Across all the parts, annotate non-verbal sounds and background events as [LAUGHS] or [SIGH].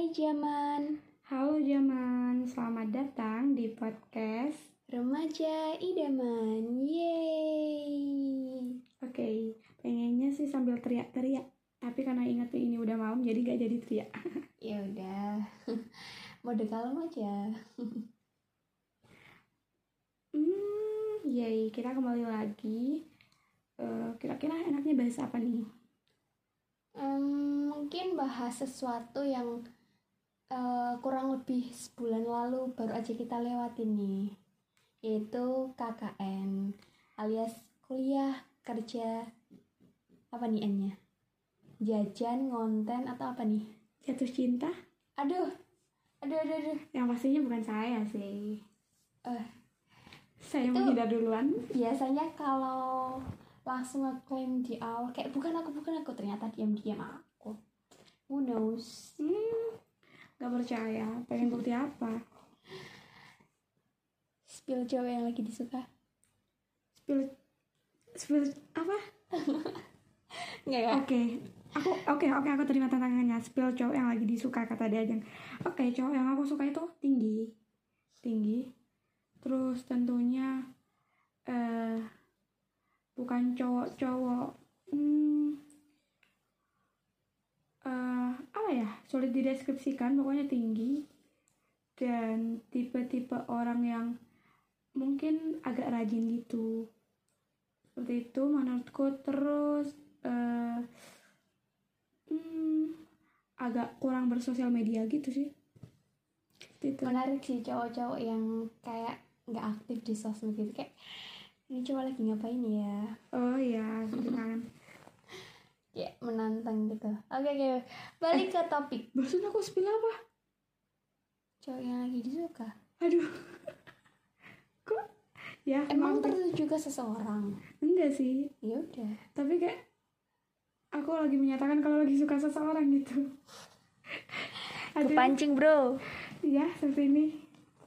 Hai Jaman, Halo Jaman, selamat datang di podcast. remaja idaman, yeay. Oke, pengennya sih sambil teriak-teriak, tapi karena ingat ini udah malam jadi gak jadi teriak. [LAUGHS] Ya udah, [LAUGHS] mode kalem aja. Hmm, yay, kita kembali lagi. Eh, kira-kira enaknya bahas apa nih? Em, mungkin bahas sesuatu yang eh, kurang lebih sebulan lalu baru aja kita lewatin nih, yaitu KKN alias kuliah kerja apa nih N-nya? Jajan, ngonten atau apa nih? Jatuh cinta? Aduh, aduh, aduh, aduh. Yang pastinya bukan saya sih. Eh, Saya Itu- menghindar duluan. biasanya kalau langsung ngeklaim di awal kayak bukan aku bukan aku ternyata diam-diam aku who knows Hmm, gak percaya. Pengen [LAUGHS] bukti apa? spill cewek yang lagi disuka Spill, spill apa? nggak ya Oke, aku oke oke aku terima tantangannya. Spill cowok yang lagi disuka kata dia Ajeng. Oke, cowok yang aku suka itu tinggi, tinggi. Terus tentunya eh bukan cowok-cowok. Hmm, eh apa ya? Sulit dideskripsikan. Pokoknya tinggi dan tipe-tipe orang yang mungkin agak rajin gitu. Seperti itu menurutku terus eh hmm, agak kurang bersosial media gitu sih gitu menarik sih cowok-cowok yang kayak nggak aktif di sosmed gitu kayak ini cowok lagi ngapain ya oh iya gitu kan kayak menantang gitu. Oke oke balik ke topik. barusan aku spill apa? Cowok yang lagi disuka. Aduh. Kok? Ya emang tertuju ke seseorang. Enggak sih. Ya udah. Tapi kayak aku lagi menyatakan kalau lagi suka seseorang gitu. Aduh. Kepancing bro. Ya seperti ini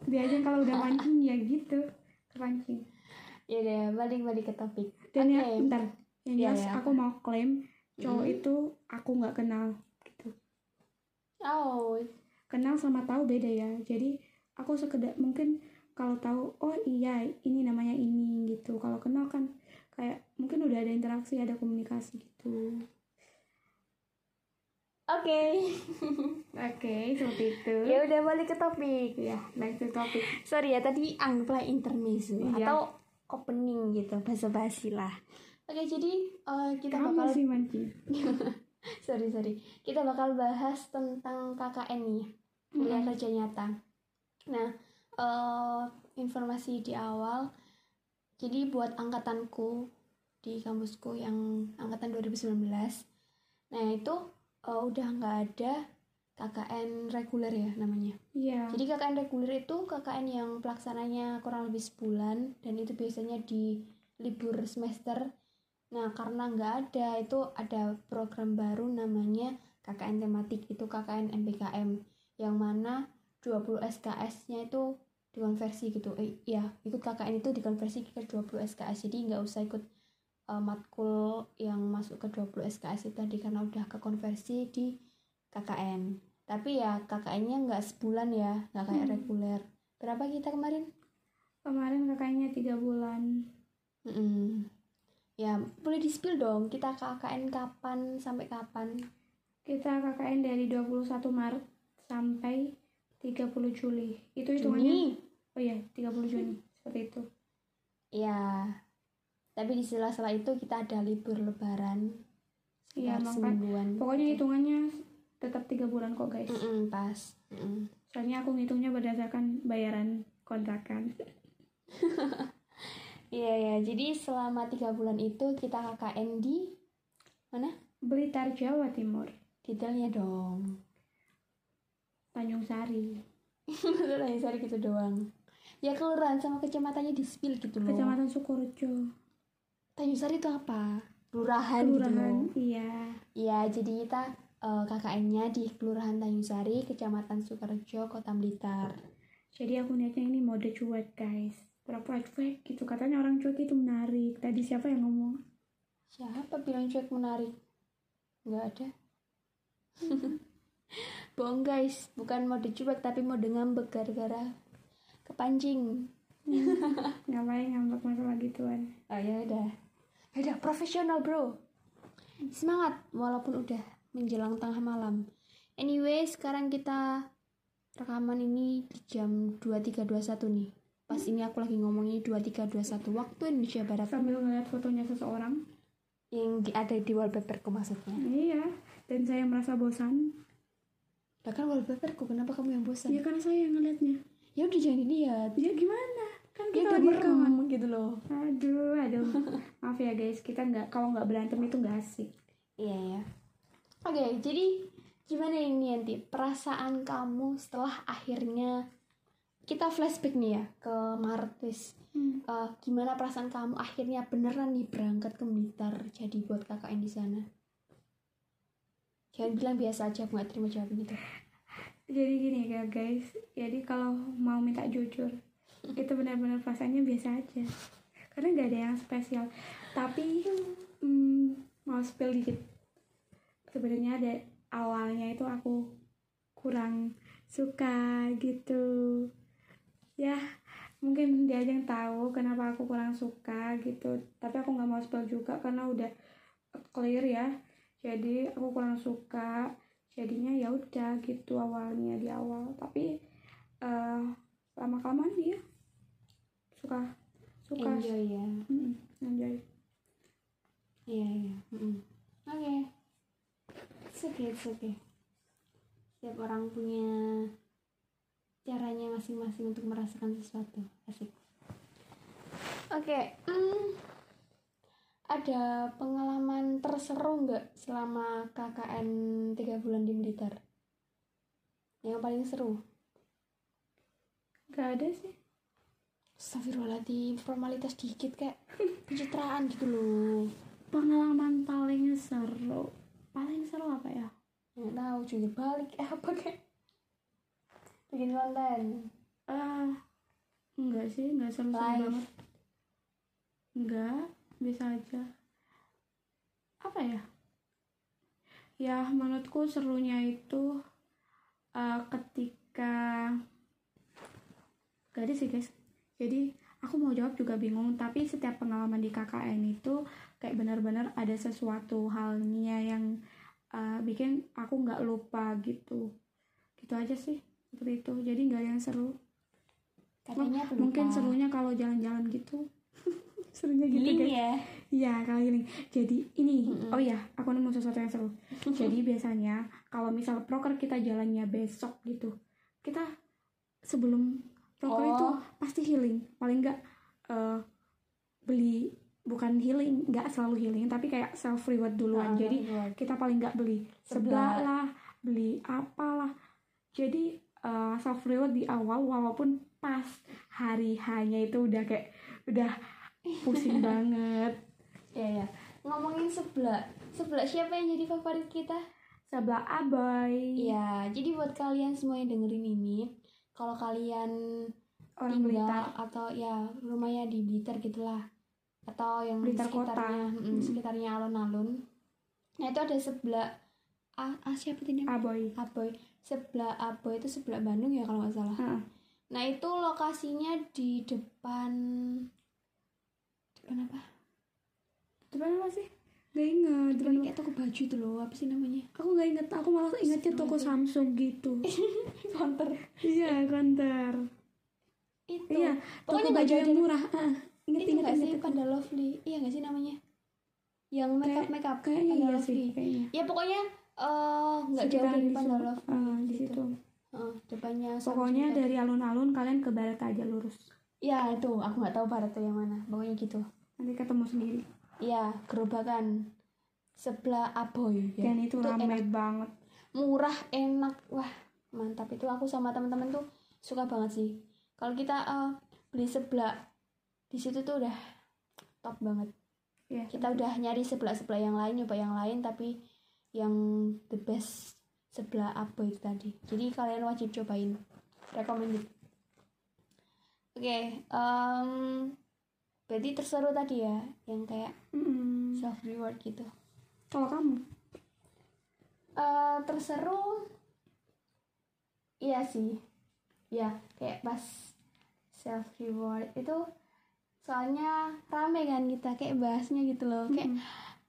dia aja kalau udah mancing ya gitu. Kepancing. Ya udah balik balik ke topik. Dan ya Oke. bentar. Yang Iya, jelas iya, aku mau klaim cowok Mm. itu aku nggak kenal gitu. Oh. Kenal sama tahu beda ya. Jadi aku sekedar mungkin kalau tahu oh iya ini namanya ini gitu. Kalau kenal kan kayak mungkin udah ada interaksi ada komunikasi gitu. Oke. [LAUGHS] Oke seperti itu. Ya udah balik ke topik. Ya back to topic sorry ya tadi anggaplah intermezzo Iya. atau opening gitu bahasa basi lah oke jadi eh, kita kamu bakal sih mancing [LAUGHS] sorry sorry kita bakal bahas tentang KKN nih kuliah Mm-mm. kerja nyata nah eh, informasi di awal jadi buat angkatanku di kampusku yang angkatan 2019 nah itu eh, udah nggak ada KKN reguler ya namanya iya jadi KKN reguler itu KKN yang pelaksananya kurang lebih sebulan dan itu biasanya di libur semester. Nah karena nggak ada itu ada program baru namanya KKN tematik itu KKN MPKM yang mana 20 SKS-nya itu dikonversi gitu. Eh, iya ikut KKN itu dikonversi ke 20 SKS jadi nggak usah ikut eh, matkul yang masuk ke 20 SKS itu tadi karena udah kekonversi di KKN tapi ya KKN-nya nggak sebulan ya nggak kayak Hmm. reguler berapa kita kemarin kemarin kakaknya tiga bulan Mm-mm. Ya boleh di spill dong kita KKN kapan sampai kapan? Kita KKN dari 21 Maret sampai 30 Juli. Itu hitungannya? Oh iya 30 Juni seperti itu. Ya tapi di sela-sela itu kita ada libur lebaran Iya, sekitar makan. semingguan pokoknya hitungannya tetap tiga bulan kok guys. Mm-mm, pas. Mm-mm. soalnya aku ngitungnya berdasarkan bayaran kontrakan [LAUGHS] iya ya jadi selama tiga bulan itu kita KKN di mana? Blitar Jawa Timur. Detailnya dong. Tanjung Sari. [LAUGHS] Udah sari gitu doang. Ya kelurahan sama kecamatannya di spill gitu loh. Kecamatan Sukorejo. Tanjung Sari itu apa? Kelurahan, gitu Kelurahan loh. iya. Iya jadi kita eh, KKN-nya di kelurahan Tanjung Sari kecamatan Sukorejo kota Blitar. Jadi aku niatnya ini mode cuek guys pura-pura cuek gitu. Katanya orang cuek itu menarik. Tadi siapa yang ngomong? Siapa bilang cuek menarik? Nggak ada. [LAUGHS] Bohong guys. Bukan mode cuek tapi mode ngambek gara-gara kepancing. [LAUGHS] Ngapain ngambek masalah gituan? Oh ya udah. Ya udah profesional bro. Semangat walaupun udah menjelang tengah malam. Anyway sekarang kita rekaman ini di jam 2321 nih pas ini aku lagi ngomongin 2321 waktu Indonesia Barat. Sambil ngeliat fotonya seseorang. Yang ada di wallpaperku maksudnya. Iya dan saya merasa bosan. Lah kan wallpaperku kenapa kamu yang bosan? Ya karena saya yang ngeliatnya. Ya udah jangan dilihat. Ya gimana? Kan dia kita udah lagi rekaman. gitu loh. Aduh aduh. [LAUGHS] Maaf ya guys. Kita nggak kalau nggak berantem itu nggak asik. Iya ya. Oke, jadi gimana ini nanti perasaan kamu setelah akhirnya kita flashback nih ya ke Maret wis. Hmm. Eh, gimana perasaan kamu akhirnya beneran nih berangkat ke Blitar jadi buat KKN di sana? Jangan bilang biasa aja, aku nggak terima jawaban itu. jadi gini ya guys jadi kalau mau minta jujur [LAUGHS] itu benar-benar perasaannya biasa aja karena nggak ada yang spesial tapi hmm, mau spill dikit sebenarnya ada awalnya itu aku kurang suka gitu ya mungkin dia aja yang tahu kenapa aku kurang suka gitu tapi aku nggak mau spill juga karena udah clear ya jadi aku kurang suka jadinya ya udah gitu awalnya di awal tapi eh lama kelamaan dia suka suka Enjoy ya. Mm, enjoy Iya, iya. Oke. Okay, it's okay. Setiap orang punya caranya masing-masing untuk merasakan sesuatu. Asik. Oke. mm, ada pengalaman terseru nggak selama KKN tiga bulan di Blitar? Yang paling seru? gak ada sih Astagfirullahaladzim, formalitas dikit kayak [LAUGHS] pencitraan gitu loh. pengalaman paling seru paling seru apa ya nggak tahu jujur balik eh apa kayak bikin konten? Eh enggak sih enggak Live. banget. Enggak bisa aja. Apa ya? Ya menurutku serunya itu eh, ketika gak ada sih guys. Jadi aku mau jawab juga bingung tapi setiap pengalaman di KKN itu kayak benar-benar ada sesuatu halnya yang eh, bikin aku nggak lupa gitu. Gitu aja sih seperti itu. Jadi nggak ada yang seru. Katanya Oh, mungkin serunya kalau jalan-jalan gitu. [LAUGHS] Serunya gitu Healing guys. ya? Iya kalau healing. Jadi ini Mm-mm. oh ya aku nemu sesuatu yang seru. [LAUGHS] Jadi biasanya kalau misal proker kita jalannya besok gitu kita sebelum proker Oh. itu pasti healing. Paling enggak eh, beli bukan healing nggak selalu healing tapi kayak self reward duluan. Ah, jadi reward. kita paling nggak beli seblak lah beli apalah. Jadi eh, self reward di awal walaupun pas hari hanya itu udah kayak udah pusing [LAUGHS] banget. Ya ya ngomongin sebelah sebelah siapa yang jadi favorit kita? Seblak aboy. Iya, jadi buat kalian semua yang dengerin ini, kalau kalian orang tinggal Blitar. atau ya rumahnya di Blitar gitulah, atau yang Blitar kota. sekitarnya, mm, Mm. sekitarnya alun-alun, nah itu ada sebelah ah, ah siapa namanya? aboy. Aboy, sebelah Aboy itu sebelah Bandung ya kalau nggak salah. Heeh. Nah itu lokasinya di depan depan apa? depan apa sih Gak inget depan apa? kayak toko baju itu loh, apa sih namanya? aku nggak inget aku malah ingetnya toko Samsung gitu [LAUGHS] Counter. iya kantor Itu. iya toko Pokoknya nggak baju yang jauh dari- murah Ah, inget itu inget sih Panda Lovely iya nggak sih namanya yang make up Kayak- Panda iya Lovely sih kayaknya ya pokoknya eh nggak jauh dari di Panda situ. Lovely Ah, di gitu. situ. Depannya Samsung pokoknya tadi. dari alun-alun kalian ke barat aja lurus. Ya itu. Aku nggak tahu barat tuh yang mana. Pokoknya gitu. Nanti ketemu sendiri. Iya gerobakan sebelah Aboy ya. dan itu rame enak. banget. Murah enak. Wah mantap. Itu aku sama teman-teman tuh suka banget sih. Kalau kita eh, beli sebelah di situ tuh udah top banget. Ya kita udah nyari sebelah-sebelah yang lain nyoba yang lain tapi yang the best sebelah apa itu tadi. Jadi kalian wajib cobain. Recommended. Oke em, berarti terseru tadi ya yang kayak Mm-mm. self reward gitu. Kalau kamu? Eh terseru iya sih. Ya kayak pas self reward itu soalnya rame kan kita kayak bahasnya gitu loh. Kayak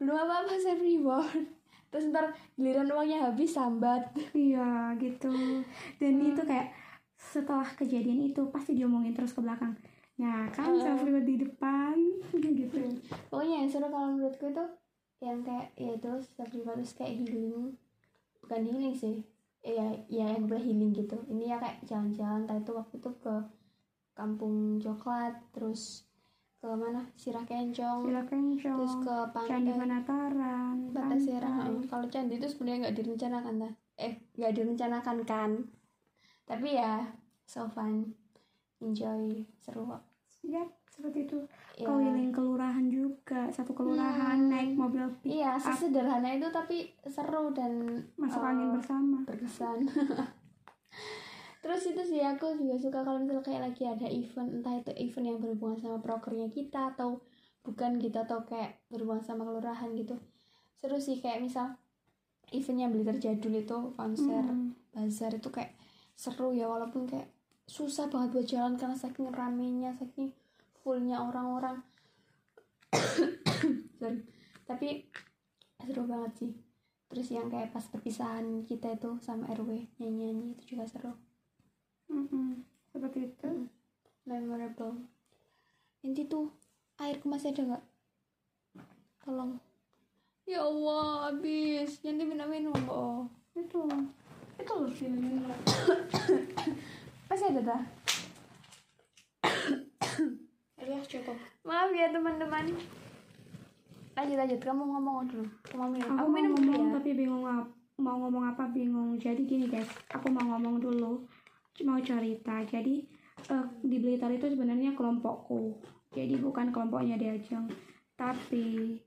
belum apa apa self reward terus ntar giliran uangnya habis sambat iya gitu. Dan itu kayak setelah kejadian itu pasti diomongin terus ke belakang. Nah kan self reward di depan [LAUGHS] gitu. Pokoknya yang seru kalau menurutku itu yang kayak ya itu self reward terus kayak healing. Bukan healing sih. Ya ya yang boleh healing gitu. Ini ya kayak jalan-jalan tadi itu waktu itu ke kampung coklat terus ke mana? Sirah kencong Sila kencong terus ke Candi pantai Penataran batas pantai. Serang. kalau candi itu sebenarnya nggak direncanakan dah eh nggak direncanakan kan? Tapi ya so fun. Enjoy. Seru kok. Yap, seperti itu. Ya, keliling kelurahan juga. Satu kelurahan Hmm. naik mobil iya sesederhana itu tapi seru dan masuk eh, angin bersama. berkesan [LAUGHS] terus itu sih aku juga suka kalau misalnya kayak lagi ada event entah itu event yang berhubungan sama prokernya kita atau bukan gitu atau kayak berhubungan sama kelurahan gitu. Seru sih kayak misal eventnya beli terjadul itu konser Hmm. bazar itu kayak seru ya walaupun kayak susah banget buat jalan karena saking ramenya saking fullnya orang-orang. [COUGHS] Sorry. Tapi seru banget sih. Terus yang kayak pas perpisahan kita itu sama RW nyanyi-nyanyi itu juga seru Mm-mm. seperti itu. Mm. memorable. Inti tuh airku masih ada nggak? Tolong. Ya Allah habis. Nanti minum minum oh itu. Itu loh filmnya [COUGHS] masih ada dah [COUGHS] ya cukup. Maaf ya teman-teman. Lanjut lanjut. Kamu ngomong dulu. Aku mau minum. Aku, aku minum ngomong dulu ya. tapi bingung ap- mau ngomong apa bingung. Jadi gini guys. Aku mau ngomong dulu mau cerita. Jadi eh, di Blitar itu sebenarnya kelompokku. Jadi bukan kelompoknya Diajeng tapi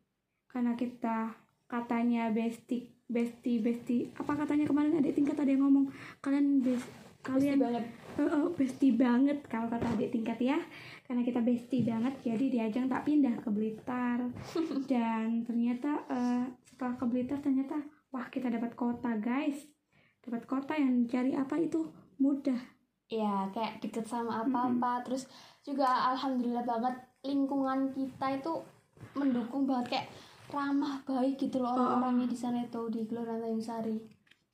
karena kita katanya bestie bestie bestie apa katanya kemarin ada tingkat ada yang ngomong kalian best kalian banget. Eh, eh, bestie banget kalau kata adik tingkat ya. Karena kita bestie banget jadi diajeng tak pindah ke Blitar. [LAUGHS] Dan ternyata eh, setelah ke Blitar ternyata wah kita dapat kota guys. Dapat kota yang cari apa itu mudah. Ya kayak deket sama apa-apa. Terus juga alhamdulillah banget lingkungan kita itu mendukung banget kayak ramah baik gitu loh orang-orangnya di sana itu di Kelurahan Tanjung Sari.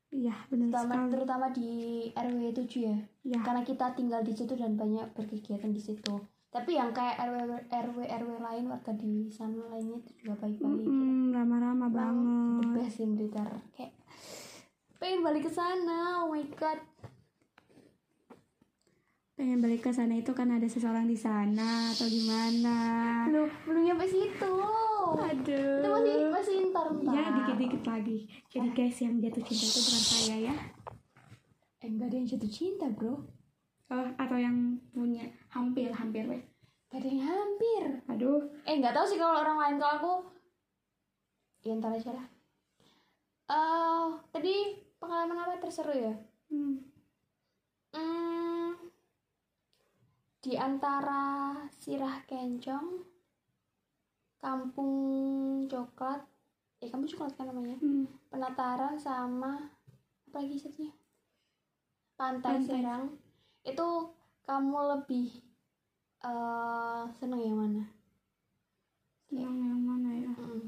Iya benar terutama, sekali. terutama di RW 7 ya. Ya karena kita tinggal di situ dan banyak berkegiatan di situ. Tapi yang kayak RW RW RW lain warga di sana lainnya itu juga baik-baik Mm, ramah-ramah the banget. best in Blitar. Kayak pengen balik ke sana. Oh my god pengen balik ke sana itu kan ada seseorang di sana atau gimana? Belum belum nyampe situ. Aduh. Itu masih masih ntar ntar. Ya dikit-dikit lagi. Jadi guys yang jatuh cinta itu bukan saya ya. Eh enggak ada yang jatuh cinta bro. Oh, atau yang punya hampir hampir weh. ada yang hampir. Aduh, eh nggak tahu sih kalau orang lain kalau aku. Ya ntar aja lah. Eh tadi pengalaman apa? Terseru ya? Hmm. Hmm, di antara Sirah Kencong, Kampung Coklat, eh Kampung Coklat kan namanya, Hmm. Penataran sama apa lagi satunya? Pantai, Pantai. Serang. Itu kamu lebih eh seneng yang mana? Yang yang mana ya? Mm.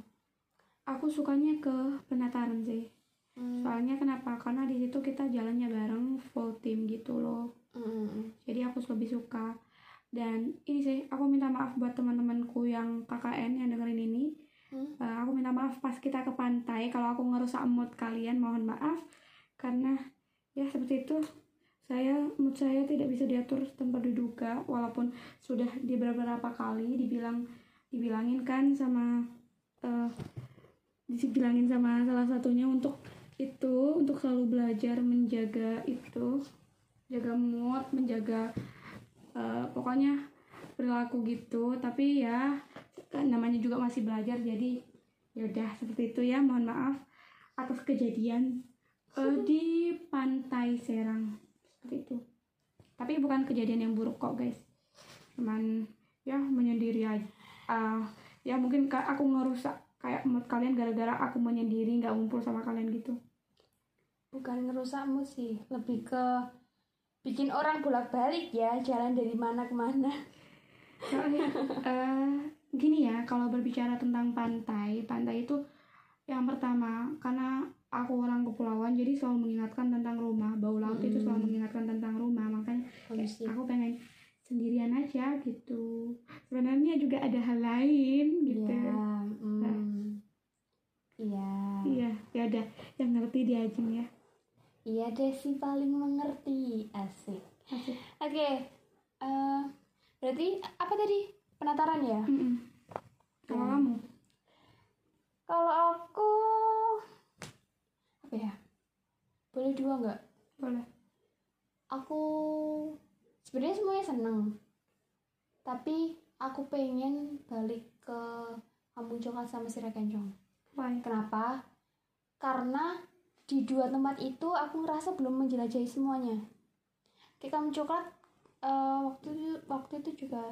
Aku sukanya ke penataran sih. Hmm, Soalnya kenapa? Karena di situ kita jalannya bareng full team gitu loh. mm. Jadi aku lebih suka. Dan ini sih, aku minta maaf buat teman-temanku yang KKN yang dengerin ini. Hmm. Eh, aku minta maaf pas kita ke pantai kalau aku ngerusak mood kalian, mohon maaf. Karena ya seperti itu saya mood saya tidak bisa diatur tanpa diduga walaupun sudah di beberapa kali dibilang dibilangin kan sama eh dibilangin sama salah satunya untuk itu untuk selalu belajar menjaga itu jaga mood menjaga eh, pokoknya perilaku gitu. Tapi ya kan namanya juga masih belajar jadi ya udah seperti itu ya. Mohon maaf atas kejadian eh, di pantai Serang. Seperti itu. Tapi bukan kejadian yang buruk kok guys. Cuman ya menyendiri aja Ah, ya mungkin aku ngerusak kayak mood kalian gara-gara aku menyendiri nggak ngumpul sama kalian gitu. Bukan ngerusakmu sih, lebih ke bikin orang bolak-balik ya jalan dari mana ke mana Soalnya, [LAUGHS] eh, gini ya, kalau berbicara tentang pantai, pantai itu yang pertama karena aku orang kepulauan, jadi selalu mengingatkan tentang rumah. Bau laut itu Mm-mm. selalu mengingatkan tentang rumah, makanya kayak aku pengen sendirian aja gitu. Sebenarnya juga ada hal lain gitu. Iya, mm. Iya. Iya, ya udah, yang ngerti dia aja ya. Iya deh sih paling mengerti asik. Oke, eh, berarti apa tadi penataran ya? Mm-mm. Kalau Ya. kamu, Kalau aku apa ya? Boleh dua nggak? boleh. Aku sebenarnya semuanya seneng, tapi aku pengen balik ke Kampung Coklat sama Sira Kencong. Why? Kenapa? Karena di dua tempat itu aku ngerasa belum menjelajahi semuanya. Kayak kamu coklat eh, waktu itu waktu itu juga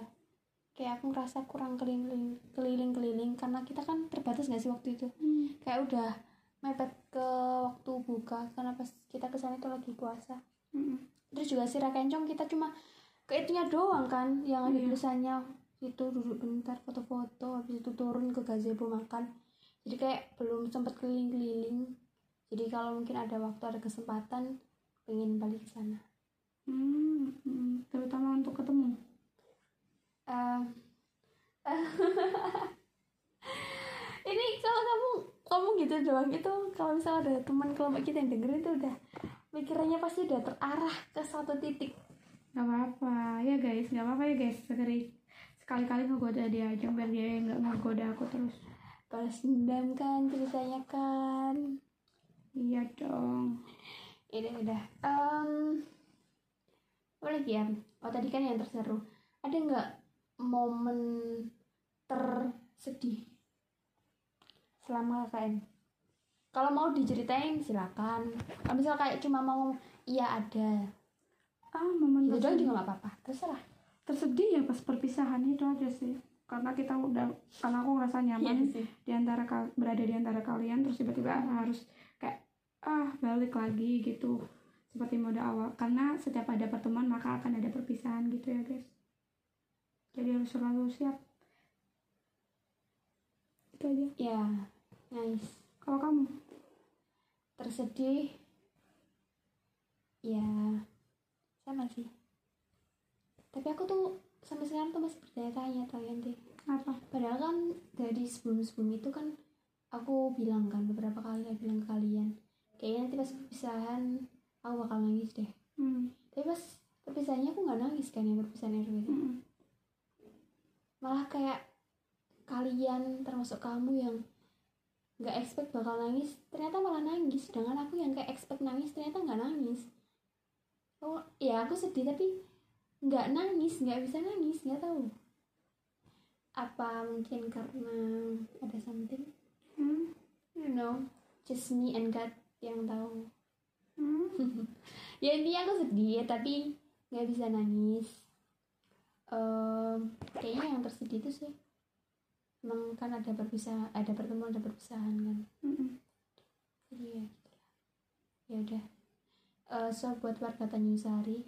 kayak aku ngerasa kurang keliling keliling keliling karena kita kan terbatas nggak sih waktu itu Hmm. kayak udah mepet ke waktu buka karena pas kita ke sana itu lagi puasa Mm-mm. terus juga si kencong kita cuma ke itunya doang kan yang ada Iya. tulisannya itu duduk bentar foto-foto habis itu turun ke gazebo makan jadi kayak belum sempat keliling-keliling jadi kalau mungkin ada waktu ada kesempatan pengen balik ke sana Hmm, mm, terutama untuk ketemu. Eh, [LAUGHS] ini kalau kamu kamu gitu doang itu kalau misalnya ada teman kelompok kita yang denger itu udah pikirannya pasti udah terarah ke satu titik Gak apa-apa ya guys, gak apa-apa ya guys. Sekali sekali-kali ngegoda dia aja biar dia nggak ngegoda aku terus. balas dendam kan ceritanya kan Iya dong. ini udah Em, apa lagi ya? Oh tadi kan yang terseru. Ada nggak momen tersedih selama KKN kalau mau diceritain silakan. Kalau misal kayak cuma mau iya ada. Ah, momen itu tersedih. juga nggak apa-apa. Terserah. Tersedih ya pas perpisahan itu aja sih. Karena kita udah, karena aku ngerasa nyaman Iya sih. di antara berada di antara kalian terus tiba-tiba harus ah balik lagi gitu. Seperti mode awal. Karena setiap ada pertemuan maka akan ada perpisahan gitu ya guys. Jadi harus selalu siap. Itu aja. Ya nice. Kalau kamu? Tersedih? Ya sama sih. Tapi aku tuh sampai sekarang tuh masih bertanya-tanya kalian deh apa? Padahal kan dari sebelum-sebelum itu kan aku bilang kan beberapa kali aku bilang ke kalian kayaknya nanti pas perpisahan aku bakal nangis deh. Hmm. tapi pas perpisahannya aku nggak nangis kan yang perpisahan RW Mm-mm. malah kayak kalian termasuk kamu yang nggak expect bakal nangis ternyata malah nangis. Sedangkan aku yang kayak expect nangis ternyata nggak nangis. Oh ya aku sedih tapi nggak nangis nggak bisa nangis nggak tahu. Apa mungkin karena ada something? Hmm. you know. Just me and God yang tahu. Hmm. [LAUGHS] ya intinya aku sedih tapi nggak bisa nangis. Em, kayaknya yang tersedih itu sih. Emang kan ada perpisahan ada pertemuan ada perpisahan kan. Jadi ya gitu lah ya udah. Eh, so buat warga Tanjung Sari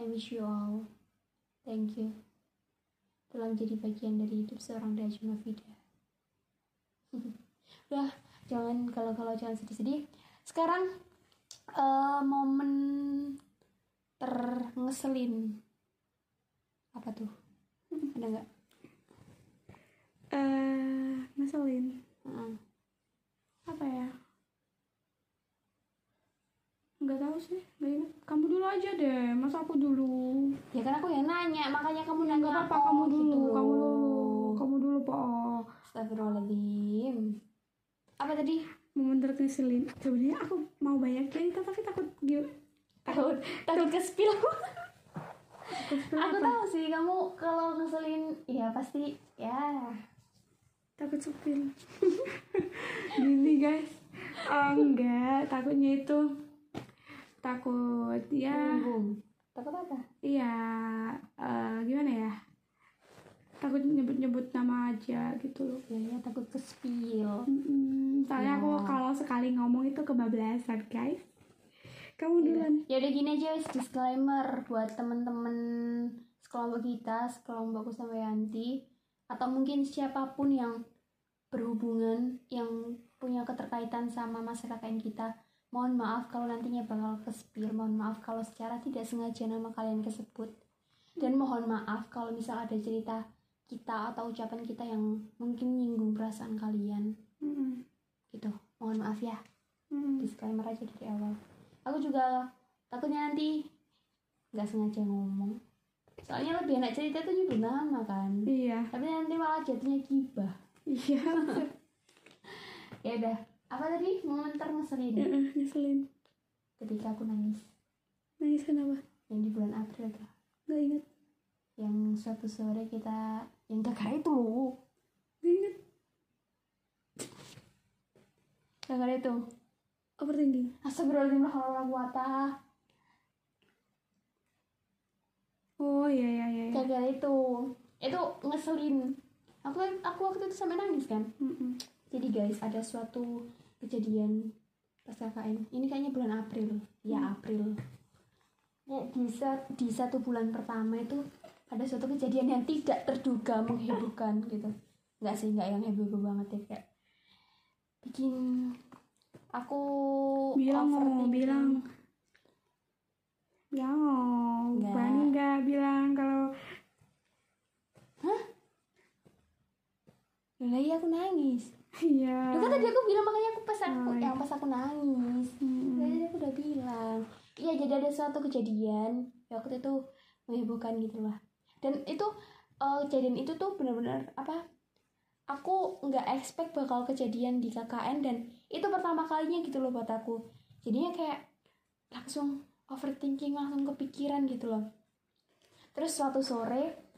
I wish you all. Thank you. Telah menjadi bagian dari hidup seorang Daja Novida udah [LAUGHS] jangan kalau kalau jangan sedih-sedih sekarang eh, momen terngeselin. Apa tuh? Ada nggak? Eh ngeselin. Heeh. apa ya? Nggak tahu sih nggak ingat. Kamu dulu aja deh. Masa aku dulu? Ya kan aku yang nanya makanya kamu nggak nanya apa-apa. Oh, kamu dulu gitu kamu dulu kamu dulu po Astagfirullahaladzim. Apa tadi momen terkeselin. Sebenarnya aku mau banyak cerita tapi takut gil takut takut ke spill [LAUGHS] takut spill aku apa? tahu sih kamu kalau ngeselin ya pasti ya. Takut spill [LAUGHS] gini guys. Oh, enggak takutnya itu takut ya. Takut apa? Iya eh, gimana ya takut nyebut-nyebut nama aja gitu loh. Ya, ya takut ke spill Mm-mm, soalnya Ya. aku kalau sekali ngomong itu kebablasan guys. Kamu duluan. Ya udah gini aja disclaimer buat temen-temen sekelompok kita sekelompokku sama Yanti. Atau mungkin siapa pun yang berhubungan yang punya keterkaitan sama masa KKN kita mohon maaf kalau nantinya bakal kespil mohon maaf kalau secara tidak sengaja nama kalian kesebut. Dan mohon maaf kalau misal ada cerita kita atau ucapan kita yang mungkin nyinggung perasaan kalian. Mm-mm. gitu. Mohon maaf ya. Mm-mm. disclaimer aja dari awal. Aku juga takutnya nanti nggak sengaja ngomong. Soalnya lebih enak cerita tuh nyebut nama kan. Iya. Tapi nanti malah jatuhnya gibah. Iya. [LAUGHS] Ya udah. Apa tadi? Momen terngeselin. Heeh, ngeselin. Ketika aku nangis. Nangis kenapa? Yang di bulan April tuh. Nggak inget yang suatu sore kita yang kakak itu loh inget kakak itu overthinking astagfirullahaladzim wala quwata oh iya iya iya iya. kakak itu itu ngeselin aku aku waktu itu sampai nangis kan Mm-mm. Jadi guys, ada suatu kejadian pas KKN. Ini kayaknya bulan April. Ya, April. Ya, di, di satu bulan pertama itu ada suatu kejadian yang tidak terduga menghebohkan [LAUGHS] gitu. Enggak sih, enggak yang heboh banget ya kayak bikin aku bilang mau bilang bilang mau Nggak. berani nggak bilang kalau Lah iya aku nangis. iya Lu kan tadi aku bilang makanya aku pas aku Oh, yang pas aku nangis. Mm-mm. Tadi aku udah bilang. Iya, jadi ada suatu kejadian ya waktu itu menghebohkan gitu lah. Dan itu eh, kejadian itu tuh benar-benar apa? Aku nggak expect bakal kejadian di KKN dan itu pertama kalinya gitu loh buat aku. Jadinya kayak langsung overthinking, langsung kepikiran gitu loh. Terus suatu sore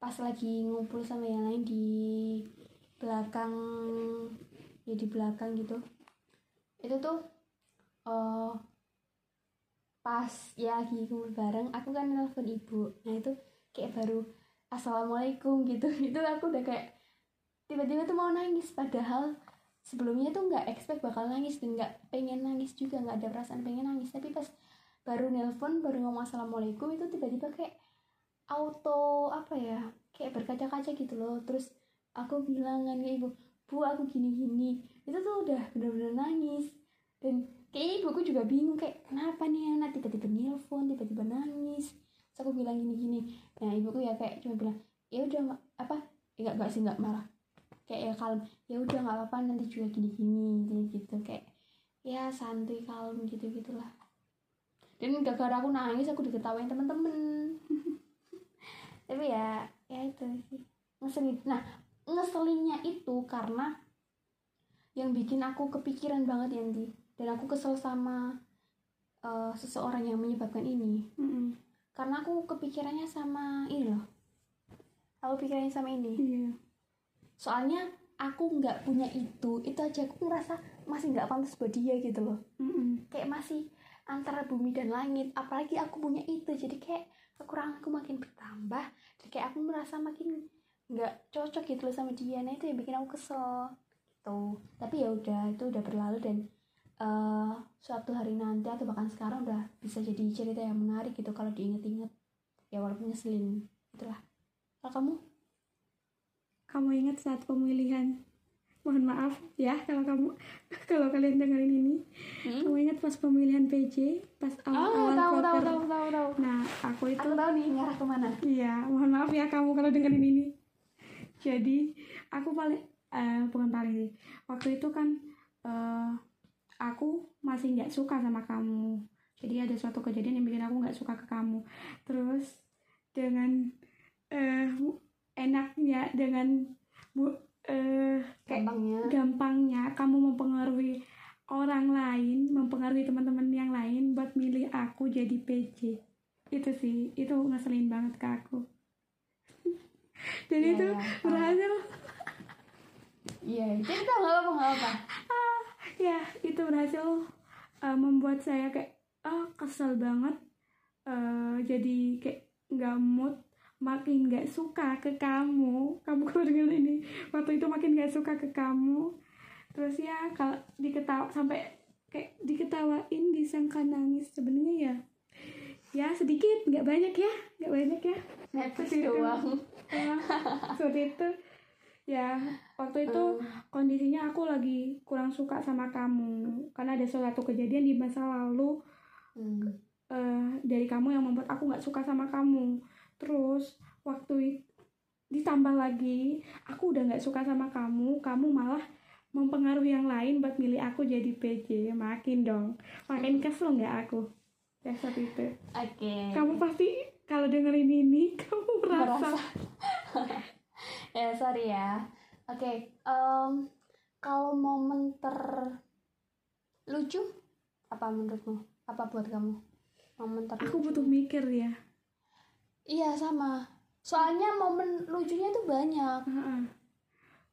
pas lagi ngumpul sama yang lain di belakang ya di belakang gitu itu tuh eh pas ya lagi kumpul bareng aku kan nelfon ibu nah itu kayak baru assalamualaikum gitu. [LAUGHS] Itu aku udah kayak tiba-tiba tuh mau nangis. Padahal sebelumnya tuh nggak expect bakal nangis dan nggak pengen nangis juga nggak ada perasaan pengen nangis. Tapi pas baru nelpon baru ngomong assalamualaikum itu tiba-tiba kayak auto apa ya kayak berkaca-kaca gitu loh. Terus aku bilang kan ke ibu bu aku gini-gini. Itu tuh udah bener-bener nangis. Dan kayaknya ibuku juga bingung kayak kenapa nih anak? Tiba-tiba nelpon tiba-tiba nangis aku bilang gini-gini nah ibuku ya kayak cuma bilang ya udah apa? Ya nggak nggak sih nggak marah. Kayak ya kalem ya udah nggak apa-apa nanti juga gini-gini gitu, gitu. Kayak ya santuy kalem gitu gitulah. Dan gara-gara aku nangis aku diketawain temen-temen. [LAUGHS] Tapi ya ya itu sih. Ngeselin. Nah ngeselinnya itu karena yang bikin aku kepikiran banget Yanti. Dan aku kesel sama eh, seseorang yang menyebabkan ini. Mm-mm. Karena aku kepikirannya sama ini loh. Aku pikirannya sama ini. Iya. Soalnya aku nggak punya itu itu aja aku ngerasa masih nggak pantas buat dia gitu loh. Mm-mm. kayak masih antara bumi dan langit apalagi aku punya itu. Jadi kayak kekuranganku makin bertambah dan kayak aku merasa makin nggak cocok gitu loh sama dia. Nah itu yang bikin aku kesel gitu. Tapi ya udah itu udah berlalu dan eh suatu hari nanti atau bahkan sekarang udah bisa jadi cerita yang menarik gitu kalau diinget-inget. Ya walaupun ngeselin. Itulah. Kalau kamu? Kamu ingat saat pemilihan? Mohon maaf ya kalau kamu [LAUGHS] kalau kalian dengerin ini. Hmm? kamu ingat pas pemilihan PJ pas oh awal-awal tahu tahu tahu tahu tahu. Nah aku itu aku tahu nih ngarah ke mana. Iya, mohon maaf ya kamu kalau dengerin ini. Jadi aku paling, eh, bukan paling sih. Waktu itu kan eh, aku masih nggak suka sama kamu. Jadi ada suatu kejadian yang bikin aku nggak suka ke kamu. Terus dengan eh, enaknya dengan bu, eh, kayak gampangnya gampangnya kamu mempengaruhi orang lain, mempengaruhi teman-teman yang lain buat milih aku jadi PJ. Itu sih, itu ngeselin banget ke aku. [LAUGHS] Dan Iya, itu paham. berhasil, iya cerita nggak apa nggak apa ya itu berhasil uh, membuat saya kayak ah kesel banget. Uh, jadi kayak nggak mood, makin nggak suka ke kamu. Kamu kalau denger ini, waktu itu makin nggak suka ke kamu. Terus ya kalau diketawa sampai kayak diketawain disangka nangis sebenarnya ya ya sedikit nggak banyak ya nggak banyak ya itu. doang Ah, seperti itu ya waktu itu Hmm. kondisinya aku lagi kurang suka sama kamu. Karena ada suatu kejadian di masa lalu Hmm. eh, dari kamu yang membuat aku nggak suka sama kamu. Terus waktu it- ditambah lagi aku udah nggak suka sama kamu kamu malah mempengaruhi yang lain buat milih aku jadi PJ makin dong. Makin kesel nggak aku? Ya seperti itu. Oke. Kamu pasti kalau dengerin ini [LAUGHS] kamu merasa ya sorry ya. Oke em, kalau momen terlucu apa menurutmu? Apa buat kamu? Momen terlucu aku butuh mikir ya. Iya sama. Soalnya momen lucunya tuh banyak. Heeh.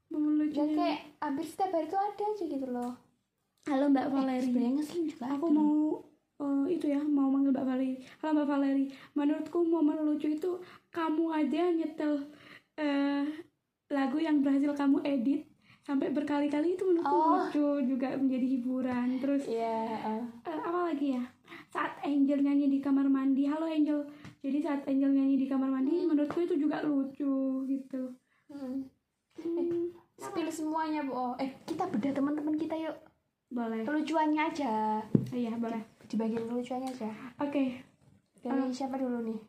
Momen ya lucunya. kayak hampir setiap hari tuh ada aja gitu loh. Halo Mbak eh, Valeri. ngeselin juga aku ada. mau eh, itu ya mau manggil Mbak Valeri. Halo Mbak Valeri. Menurutku momen lucu itu kamu aja nyetel eh, lagu yang berhasil kamu edit sampai berkali-kali itu menurutku Oh. lucu juga menjadi hiburan. Terus Iya, eh. eh, apa lagi ya? Saat Angel nyanyi di kamar mandi. Halo Angel. Jadi saat Angel nyanyi di kamar mandi menurutku itu juga lucu gitu. Hmm. Hmm, spill semuanya bu. Oh, eh kita bedah teman-teman kita yuk. Boleh. Kelucuannya aja. Iya boleh. Di bagian kelucuannya aja. Oke. Dari siapa dulu nih?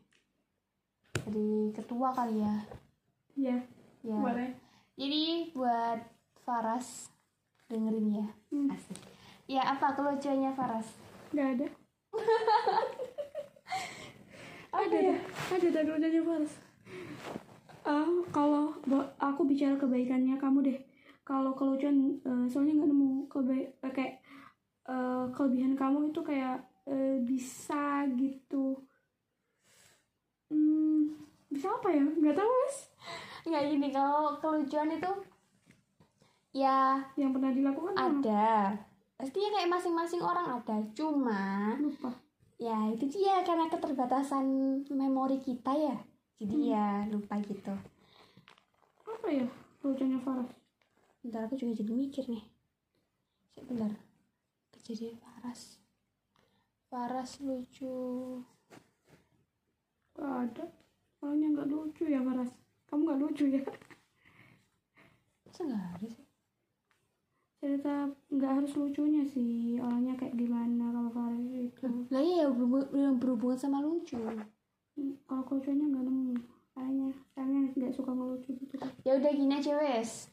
Dari ketua kali ya? Ya ya. Boleh. Jadi buat Faras dengerin ya. Hmm. asik. Ya apa kelucuannya Faras? Nggak ada. [LAUGHS] Ada ya? ada ada ada ada Fals Ah, kalau aku bicara kebaikannya kamu deh. Kalau kelucuan eh, soalnya nggak nemu kebaik eh, kayak eh, kelebihan kamu itu kayak eh, bisa gitu. Hmm, bisa apa ya? Nggak tahu mas nggak gini kalau kelucuan itu ya yang pernah dilakukan ada. Pastinya kayak masing-masing orang ada. Cuma lupa. ya itu dia karena keterbatasan memori kita ya. Jadi Hmm. ya lupa gitu. Apa ya kelucuannya Farah? Bentar aku juga jadi mikir nih. Sebentar kejadian Faras. Faras lucu. Gak ada. Soalnya nggak lucu ya Faras kamu nggak lucu ya? Masa nggak ada sih? Cerita nggak harus lucunya sih. Orangnya kayak gimana kalau Faras itu. Lah iya berhubung- yang berhubungan sama lucu. Hmm, kalau kelucunya nggak nemu. Kayaknya kayaknya nggak suka ngelucu gitu. Ya udah gini aja wes.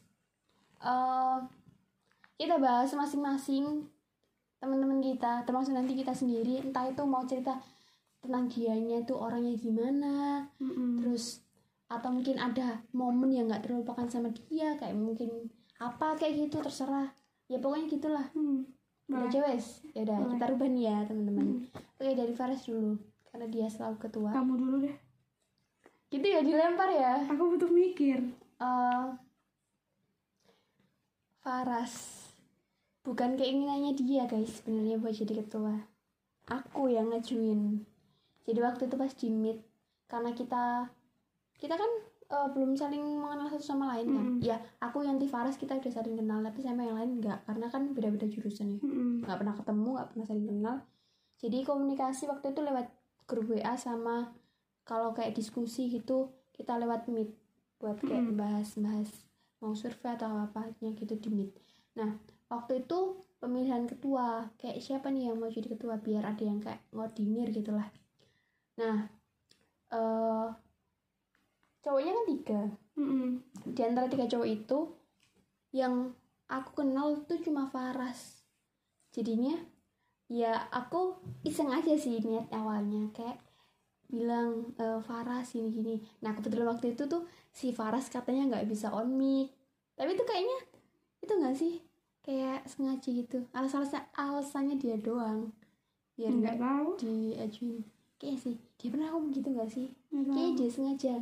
Eh, kita bahas masing-masing teman-teman kita termasuk nanti kita sendiri. Entah itu mau cerita tentang dianya itu orangnya gimana Mm-mm. terus atau mungkin ada momen yang nggak terlupakan sama dia kayak mungkin apa kayak gitu terserah. Ya pokoknya gitulah. Hmm, udah aja wes ya udah Boleh. kita rubah nih ya teman-teman. Hmm. oke dari Faras dulu karena dia selalu ketua. Kamu dulu deh. Gitu ya dilempar ya? Aku butuh mikir. Eh, Faras bukan keinginannya dia guys sebenarnya buat jadi ketua. Aku yang ngajuin jadi waktu itu pas di meet karena kita kita kan eh, belum saling mengenal satu sama lain kan? Mm-mm. ya aku yang di Faras kita udah saling kenal tapi sama yang lain enggak karena kan beda-beda jurusan ya. Nggak pernah ketemu nggak pernah saling kenal. Jadi komunikasi waktu itu lewat grup WA sama kalau kayak diskusi gitu kita lewat meet buat kayak Mm. bahas-bahas mau survei atau apa gitu di meet. Nah waktu itu pemilihan ketua kayak siapa nih yang mau jadi ketua biar ada yang kayak ngordinir gitulah. Nah eh cowoknya kan tiga. Mm-mm. di antara tiga cowok itu yang aku kenal tuh cuma Faras. Jadinya ya aku iseng aja sih niat awalnya. Kayak bilang e, Faras gini gini. Nah kebetulan waktu itu tuh si Faras katanya nggak bisa on mic. Tapi itu kayaknya itu nggak sih? Kayak sengaja gitu. Alasan alasannya dia doang. Biar nggak tahu. diajuin. Kayak sih dia pernah ngomong gitu nggak sih? Kayaknya tahu. dia sengaja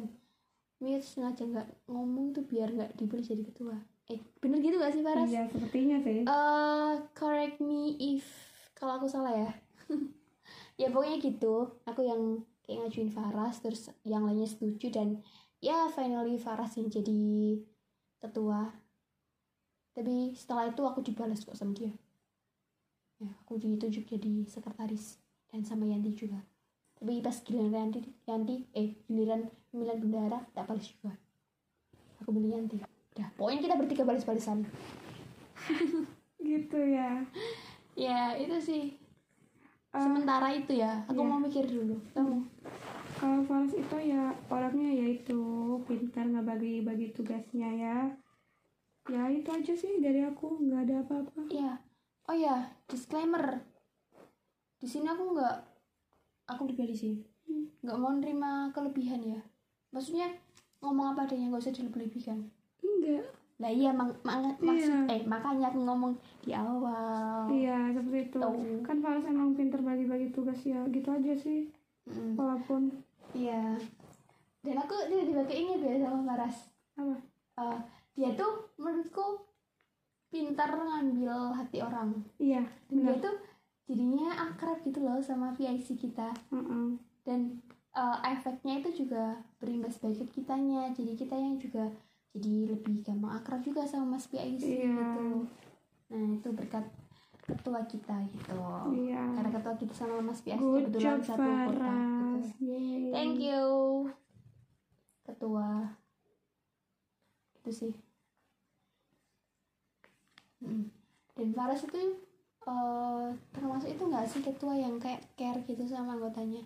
Mia sengaja nggak ngomong tuh biar nggak dibeli jadi ketua. Eh bener gitu gak sih Faras? iya sepertinya sih. Eh, correct me if kalau aku salah ya. [LAUGHS] Ya pokoknya gitu. Aku yang kayak ngajuin Faras Terus yang lainnya setuju dan Ya finally Faras yang jadi ketua. Tapi setelah itu aku dibalas kok sama dia. Ya aku ditunjuk jadi sekretaris dan sama Yanti juga tapi pas giliran Yanti Yanti eh giliran pemilihan bendahara tak balas juga. Aku milih Yanti. Udah pokoknya kita bertiga balas-balasan. [LAUGHS] Gitu ya. Ya itu sih. Eh, sementara itu ya aku iya. mau mikir dulu. Kamu? Kalau Faras itu ya orangnya yaitu pintar ngebagi-bagi tugasnya ya. Ya itu aja sih dari aku nggak ada apa-apa. Iya. Oh ya, disclaimer. Di sini aku nggak, aku pribadi sih, nggak mau nerima kelebihan ya. Maksudnya ngomong apa adanya nggak usah dilebih-lebihkan. enggak Lah iya, mang, mang- maksud, Iya. eh makanya aku ngomong di awal. iya seperti itu Tahu. kan Faras emang pintar bagi-bagi tugas ya gitu aja sih Mm, walaupun Iya. Dan aku tiba-tiba keinget ya sama Faras. apa Eh, dia tuh menurutku pintar ngambil hati orang. iya Dan dia tuh jadinya akrab gitu loh sama VIC kita. Mm-mm. dan uh, efeknya itu juga berimbas baik ke kitanya jadi kita yang juga jadi lebih gampang akrab juga sama Mas PIC Iya. gitu nah itu berkat ketua kita gitu iya karena ketua kita sama Mas good kebetulan satu kota gitu. Thank you ketua itu sih Mm. dan Faras itu uh, termasuk itu nggak sih ketua yang kayak care gitu sama anggotanya?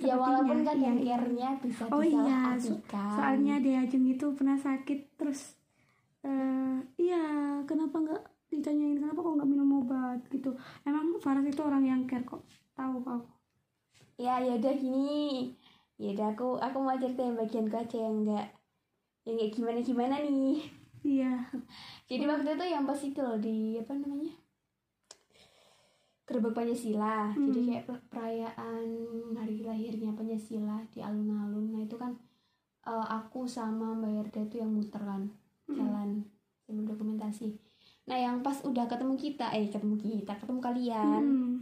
Ya Sepertinya, walaupun iya, kadang iya. care-nya bisa Oh iya, so- soalnya dia Ajeng itu pernah sakit terus eh iya kenapa nggak ditanyain kenapa kok nggak minum obat gitu. Emang Faras itu orang yang care kok tahu kok ya ya udah gini. Ya udah aku aku mau cerita yang bagianku aja yang enggak yang kayak gimana gimana nih iya jadi waktu itu yang pas itu loh di apa namanya gerbek Pancasila Hmm. jadi kayak per- perayaan hari lahirnya Pancasila di alun-alun nah itu kan eh, aku sama Mbak Yerda itu yang muter kan Hmm. jalan sambil dokumentasi nah yang pas udah ketemu kita eh ketemu kita ketemu kalian Hmm.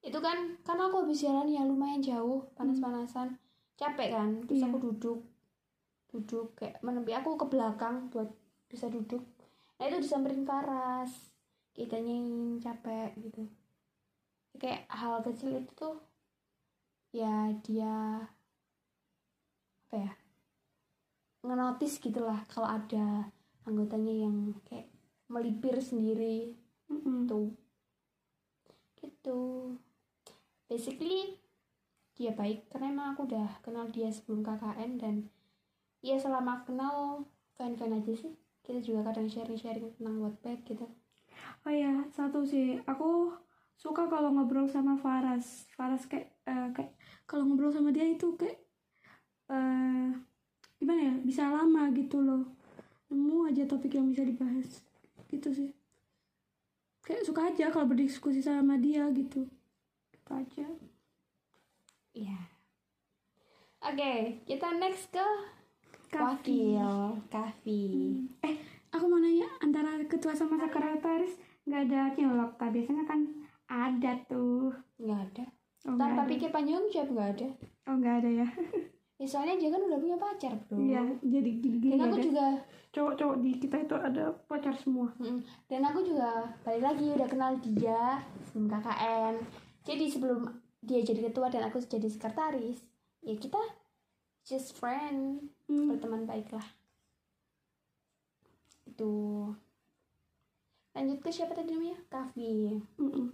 itu kan karena aku habis jalan ya lumayan jauh panas-panasan capek kan terus Iya. aku duduk duduk kayak menempi aku ke belakang buat bisa duduk. Nah itu disamperin Faras. Kitanya yang capek gitu. Kayak hal kecil itu tuh ya dia apa ya ngenotis gitulah kalau ada anggotanya yang kayak melipir sendiri. Mm-mm. gitu. Gitu. Basically dia baik karena emang aku udah kenal dia sebelum KKN dan ya selama kenal fine aja sih kita juga kadang sharing sharing tentang Wattpad gitu. Oh ya satu sih. Aku suka kalau ngobrol sama Faras. Faras kayak eh, kayak kalau ngobrol sama dia itu kayak eh gimana ya bisa lama gitu loh. Nemu aja topik yang bisa dibahas. Gitu sih. Kayak suka aja kalau berdiskusi sama dia gitu. Gitu aja. Iya. Oke kita next ke Wakil Kavi. Eh aku mau nanya antara ketua sama sekretaris nggak ada cilok tak biasanya kan ada tuh. Nggak ada. Oh tanpa ada. Pikir panjang jawab nggak ada. Oh nggak ada ya. Ya soalnya dia kan udah punya pacar bro. Iya jadi gini, gini dan aku ada. juga cowok-cowok di kita itu ada pacar semua. Mm, Dan aku juga balik lagi udah kenal dia sebelum KKN. Jadi sebelum dia jadi ketua dan aku jadi sekretaris, ya kita just friend, Hmm. berteman baik lah. Itu. Lanjut ke siapa tadi namanya? Kavi. Mm-mm.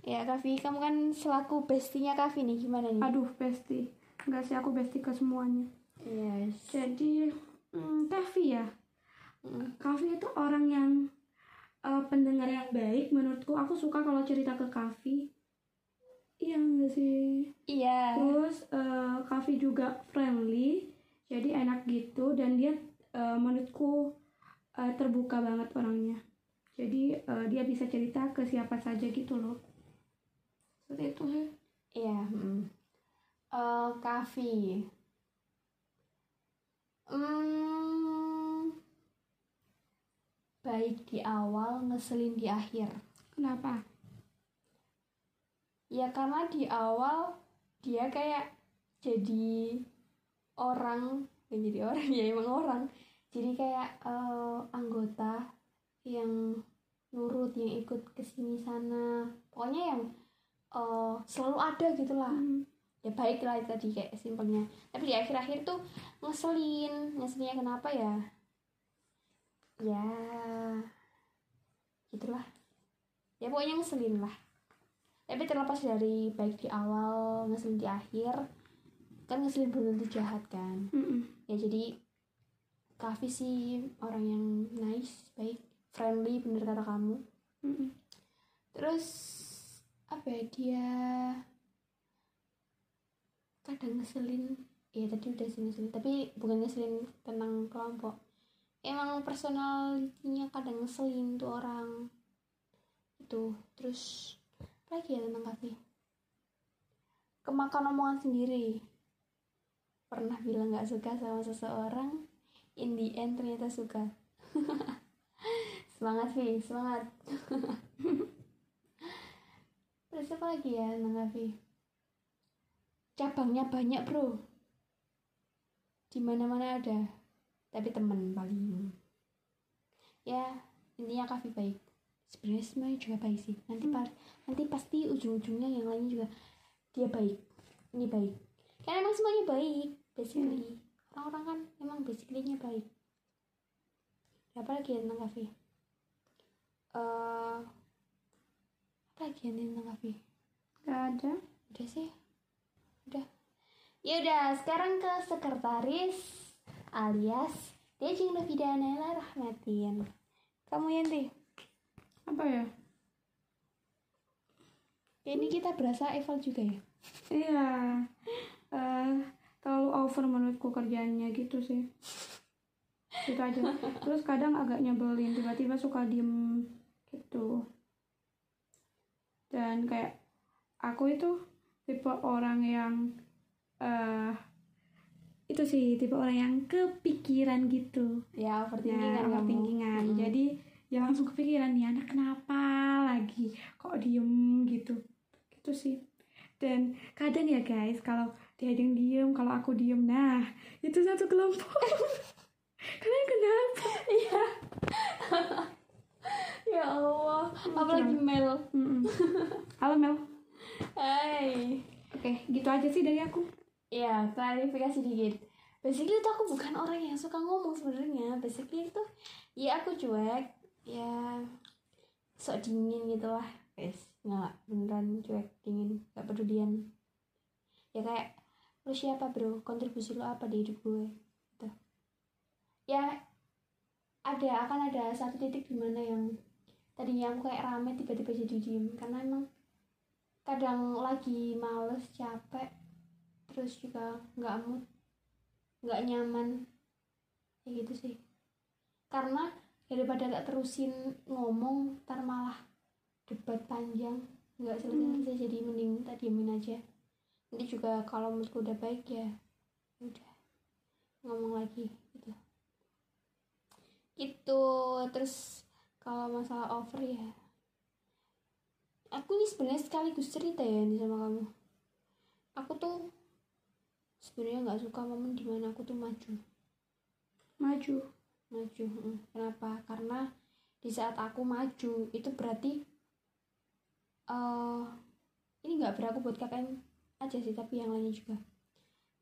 Ya Kavi, kamu kan selaku bestinya Kavi nih, gimana nih? aduh bestie nggak sih aku bestie ke semuanya Yes. jadi hmm, Kavi ya Mm, Kavi itu orang yang eh, pendengar yang baik menurutku aku suka kalau cerita ke Kavi iya nggak sih Iya. Terus Kavi juga friendly, jadi enak gitu dan dia eh, menurutku eh, terbuka banget orangnya. Jadi eh, dia bisa cerita ke siapa saja gitu loh. Seperti itu sih. Iya. Kavi. Hmm, baik di awal, ngeselin di akhir. Kenapa? Ya karena di awal dia kayak jadi orang, ya jadi orang [LAUGHS] ya emang orang. Jadi kayak eh, anggota yang nurut yang ikut ke sini sana. Pokoknya yang eh, selalu ada gitu lah. Hmm. ya baik lah tadi kayak simpelnya. Tapi di akhir-akhir tuh ngeselin. Ngeselinnya kenapa ya? Ya gitulah. Ya pokoknya ngeselin lah tapi terlepas dari baik di awal ngeselin di akhir kan ngeselin belum tentu jahat kan. Mm-mm. ya jadi Kavi sih orang yang nice baik friendly bener kata kamu. Mm-mm. terus apa ya dia kadang ngeselin ya tadi udah sih ngeselin tapi bukan ngeselin tentang kelompok. Emang personalitinya kadang ngeselin tuh orang. Itu terus lagi ya tentang Kavi kemakan omongan sendiri. Pernah bilang nggak suka sama seseorang? In the end ternyata suka. [LAUGHS] Semangat Vi semangat. [LAUGHS] Terus apa lagi ya tentang Kavi cabangnya banyak bro. Di mana mana ada. Tapi temen paling. Ya intinya Kavi baik sebenarnya semuanya juga baik sih. Nanti pa- nanti pasti ujung-ujungnya yang lainnya juga dia baik. Ini baik. Karena emang semuanya baik basically. Orang-orang kan emang basically-nya baik. Apa lagi ya tentang Kavi eh apa lagi ya tentang Kavi Gak ada. udah sih. Udah. Ya udah sekarang ke sekretaris alias Dejing Novida Naila Rahmatin. Kamu Yanti Apa ya? ini kita berasa eval juga ya Iya. eh terlalu over menurutku kerjaannya gitu sih. Gitu aja. Terus kadang agak nyebelin, tiba-tiba suka diem gitu. Dan kayak aku itu tipe orang yang eh itu sih tipe orang yang kepikiran gitu. ya overthinking Ya, kan overthinkingan. Jadi ya langsung kepikiran nih anak kenapa lagi kok diem gitu. Gitu sih. Dan kadang ya guys, kalau dia yang diem, kalau aku diem, nah itu satu kelompok. [LAUGHS] Kalian kenapa? iya [LAUGHS] ya Allah apalagi Mel Mm-mm. Halo Mel. Hai Oke, gitu aja sih dari aku. ya klarifikasi dikit basically itu aku bukan orang yang suka ngomong sebenarnya basically itu ya aku cuek ya sok dingin gitu lah guys nggak beneran cuek dingin nggak pedulian. Ya kayak lu siapa bro? Kontribusi lu apa di hidup gue? Gitu. Ya ada akan ada satu titik di mana yang tadinya aku kayak rame tiba-tiba jadi diem. Karena emang kadang lagi males capek terus juga nggak mood nggak nyaman. Kayak gitu sih. Karena daripada gak terusin ngomong ntar malah debat panjang. Nggak selesai selesai jadi mending kita diemin aja. Nanti juga kalau moodku udah baik ya udah ngomong lagi gitu. Gitu. Terus kalau masalah over ya. Aku ini sebenarnya sekaligus cerita ya ini sama kamu. Aku tuh sebenarnya nggak suka momen di mana aku tuh maju. Maju. Maju mm. kenapa? Karena di saat aku maju itu berarti eh ini nggak berlaku buat KKN aja sih tapi yang lainnya juga.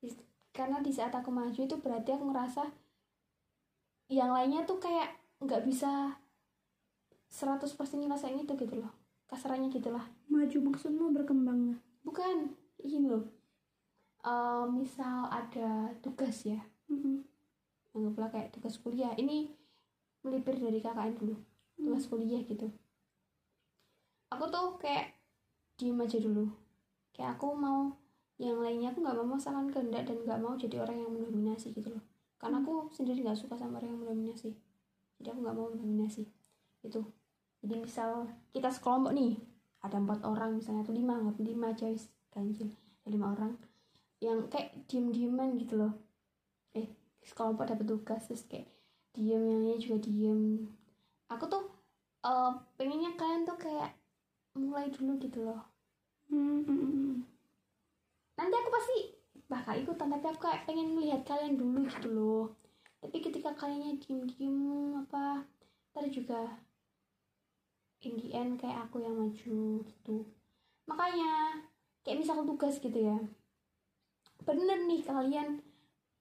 Di- karena di saat aku maju itu berarti aku ngerasa yang lainnya tuh kayak nggak bisa 100% ngerasain itu gitu loh kasarannya gitu lah. Maju maksudmu berkembang? Bukan ini loh. Eh, misal ada tugas ya. Mm-mm. Anggaplah kayak tugas kuliah. Ini melipir dari KKN dulu tugas kuliah gitu. Aku tuh kayak diem aja dulu. Kayak aku mau yang lainnya aku nggak mau masakan kehendak dan nggak mau jadi orang yang mendominasi gitu loh. Karena aku sendiri nggak suka sama orang yang mendominasi. Jadi aku nggak mau mendominasi. Itu jadi misal kita sekelompok nih ada empat orang misalnya atau lima nggak lima aja wis ganjil. Ada lima orang yang kayak diem dieman gitu loh sekelompok dapat tugas terus kayak diem yang lainnya juga diem. Aku tuh eh, pengennya kalian tuh kayak mulai dulu gitu loh. Mm-mm. nanti aku pasti bakal ikutan tapi aku kayak pengen melihat kalian dulu gitu loh. Tapi ketika kaliannya diem diem apa ntar juga in the end kayak aku yang maju gitu. Makanya kayak misal tugas gitu ya. Bener nih kalian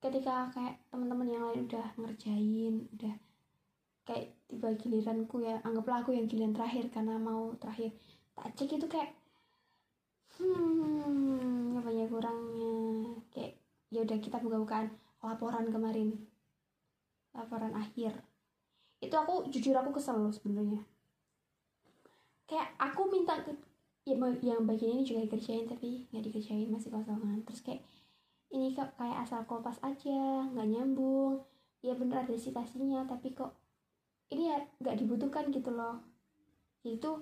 ketika kayak teman-teman yang lain udah ngerjain udah kayak tiba giliranku ya anggaplah aku yang giliran terakhir karena mau terakhir. Tak cek itu kayak hmm apa ya kurangnya? Kayak ya udah kita buka-bukaan laporan kemarin. Laporan akhir. Itu aku jujur aku kesel loh sebenarnya. Kayak aku minta ke ya yang bagian ini juga dikerjain tapi nggak dikerjain masih kosongan. Terus kayak ini kok kayak asal kopas aja nggak nyambung. Ya bener ada citasinya tapi kok ini ya nggak dibutuhkan gitu loh. Itu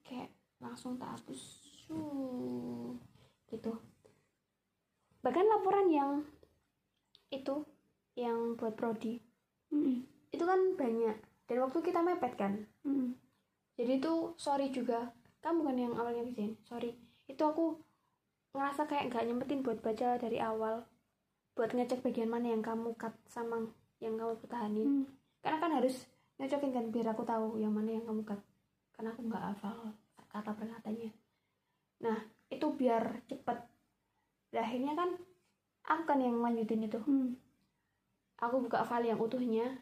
kayak langsung tak hapus. Shoo. gitu. Bahkan laporan yang itu yang buat prodi. Mm-mm. itu kan banyak. Dan waktu kita mepet kan? Mm-mm. jadi itu sorry juga. Kamu kan yang awalnya kerjain. Sorry. Itu aku ngerasa kayak nggak nyempetin buat baca dari awal. Buat ngecek bagian mana yang kamu cut sama yang kamu pertahanin. Mm. karena kan harus nyocokin kan biar aku tahu yang mana yang kamu cut. Karena aku nggak hafal kata per katanya nah itu biar cepet. Dan akhirnya kan aku kan yang lanjutin itu. Mm. aku buka file yang utuhnya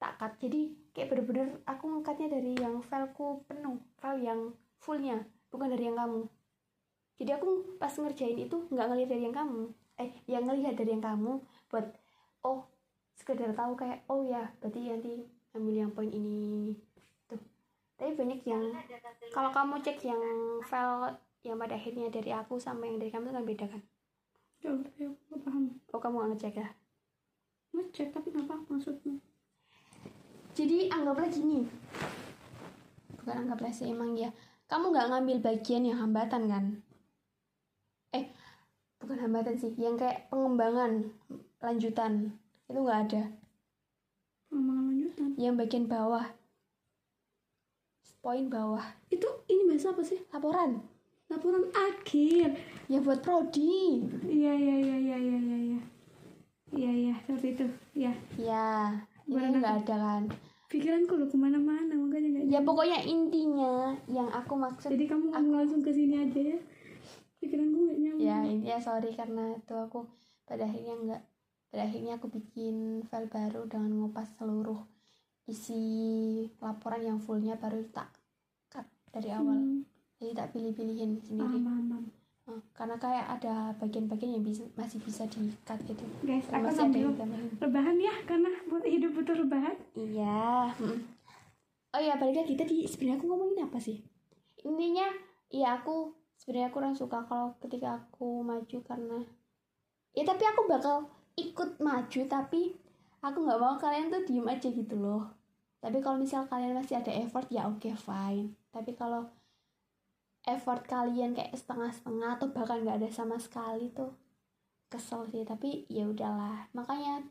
tak cut. Jadi kayak bener-bener aku ngangkatnya dari yang fileku penuh file yang fullnya bukan dari yang kamu jadi aku pas ngerjain itu nggak ngelihat dari yang kamu. Eh yang ngelihat dari yang kamu buat oh sekedar tahu kayak oh ya berarti nanti ambil yang poin ini. Tuh. Tapi banyak yang kalau kamu cek yang file yang pada akhirnya dari aku sama yang dari kamu itu kan beda kan? Jauh, tapi aku paham. oh kamu nggak ngecek ya? Ngecek tapi nggak paham maksudnya. jadi anggaplah gini. Bukan anggaplah sih emang ya. Kamu nggak ngambil bagian yang hambatan kan bukan hambatan sih yang kayak pengembangan lanjutan itu nggak ada Pengembangan lanjutan. yang bagian bawah poin bawah Itu ini bahasa apa sih? laporan Laporan akhir. ya buat prodi Iya iya iya iya iya iya. Iya iya iya seperti itu. Iya. ya ini nggak ada kan Pikiranku lo ke mana-mana makanya nggak. ya pokoknya intinya yang aku maksud Jadi kamu ngomong langsung ke sini aja ya. Pikiranku nggak nyambung. ya intinya sorry karena itu aku pada akhirnya nggak pada akhirnya aku bikin file baru dengan ngupas seluruh isi laporan yang fullnya baru tak cut dari awal. Hmm, jadi tak pilih-pilihin sendiri. Paham. Eh, karena kayak ada bagian-bagian yang bisa masih bisa di cut gitu. Guys, aku masih ada rebahan ya karena buat hidup butuh rebahan. iya oh ya balik lagi tadi sebenarnya aku ngomongin apa sih? Intinya iya aku sebenarnya kurang suka kalau ketika aku maju karena ya tapi aku bakal ikut maju tapi aku nggak mau kalian tuh diem aja gitu loh. Tapi kalau misal kalian masih ada effort ya oke fine. Tapi kalau effort kalian kayak setengah-setengah atau bahkan nggak ada sama sekali tuh kesel sih. Tapi ya udahlah. Makanya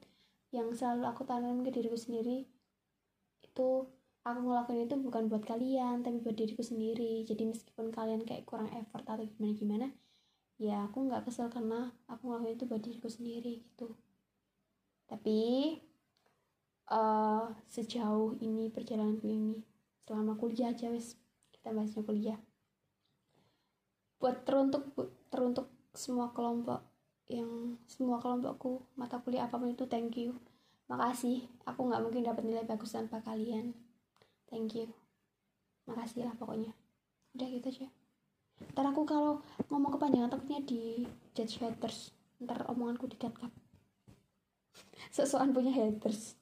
yang selalu aku tanam ke diriku sendiri itu aku ngelakuin itu bukan buat kalian tapi buat diriku sendiri. Jadi meskipun kalian kayak kurang effort atau gimana gimana ya aku nggak kesel karena aku ngelakuin itu buat diriku sendiri gitu. Tapi eh sejauh ini perjalananku ini selama kuliah aja wes kita bahasnya kuliah. Buat teruntuk teruntuk semua kelompok yang semua kelompokku mata kuliah apa pun itu thank you. Makasih aku nggak mungkin dapat nilai bagus tanpa kalian thank you makasih lah pokoknya udah gitu aja ntar aku kalau ngomong kepanjangan takutnya di judge haters ntar omonganku di cut [LAUGHS] cut sesuatu punya haters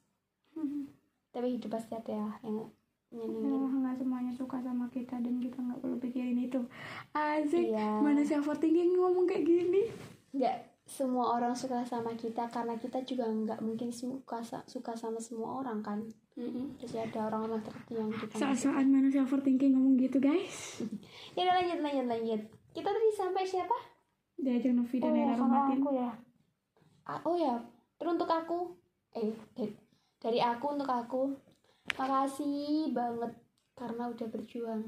[LAUGHS] tapi hidup pasti ada ya yang Ya, nyenengin nggak semuanya suka sama kita dan kita nggak perlu pikirin itu. Asik. Iya. Mana si overthinking ngomong kayak gini? nggak semua orang suka sama kita karena kita juga nggak mungkin suka suka sama semua orang kan? Terus ada orang-orang tertentu yang kita. Saat-saat mana si overthinking ngomong gitu guys? [LAUGHS] ya udah lanjut lanjut lanjut. Kita tadi sampai siapa? Diajak Novi dan oh, Era sama aku ya. Ah, oh ya teruntuk aku. Eh dari, dari aku untuk aku. Makasih banget karena udah berjuang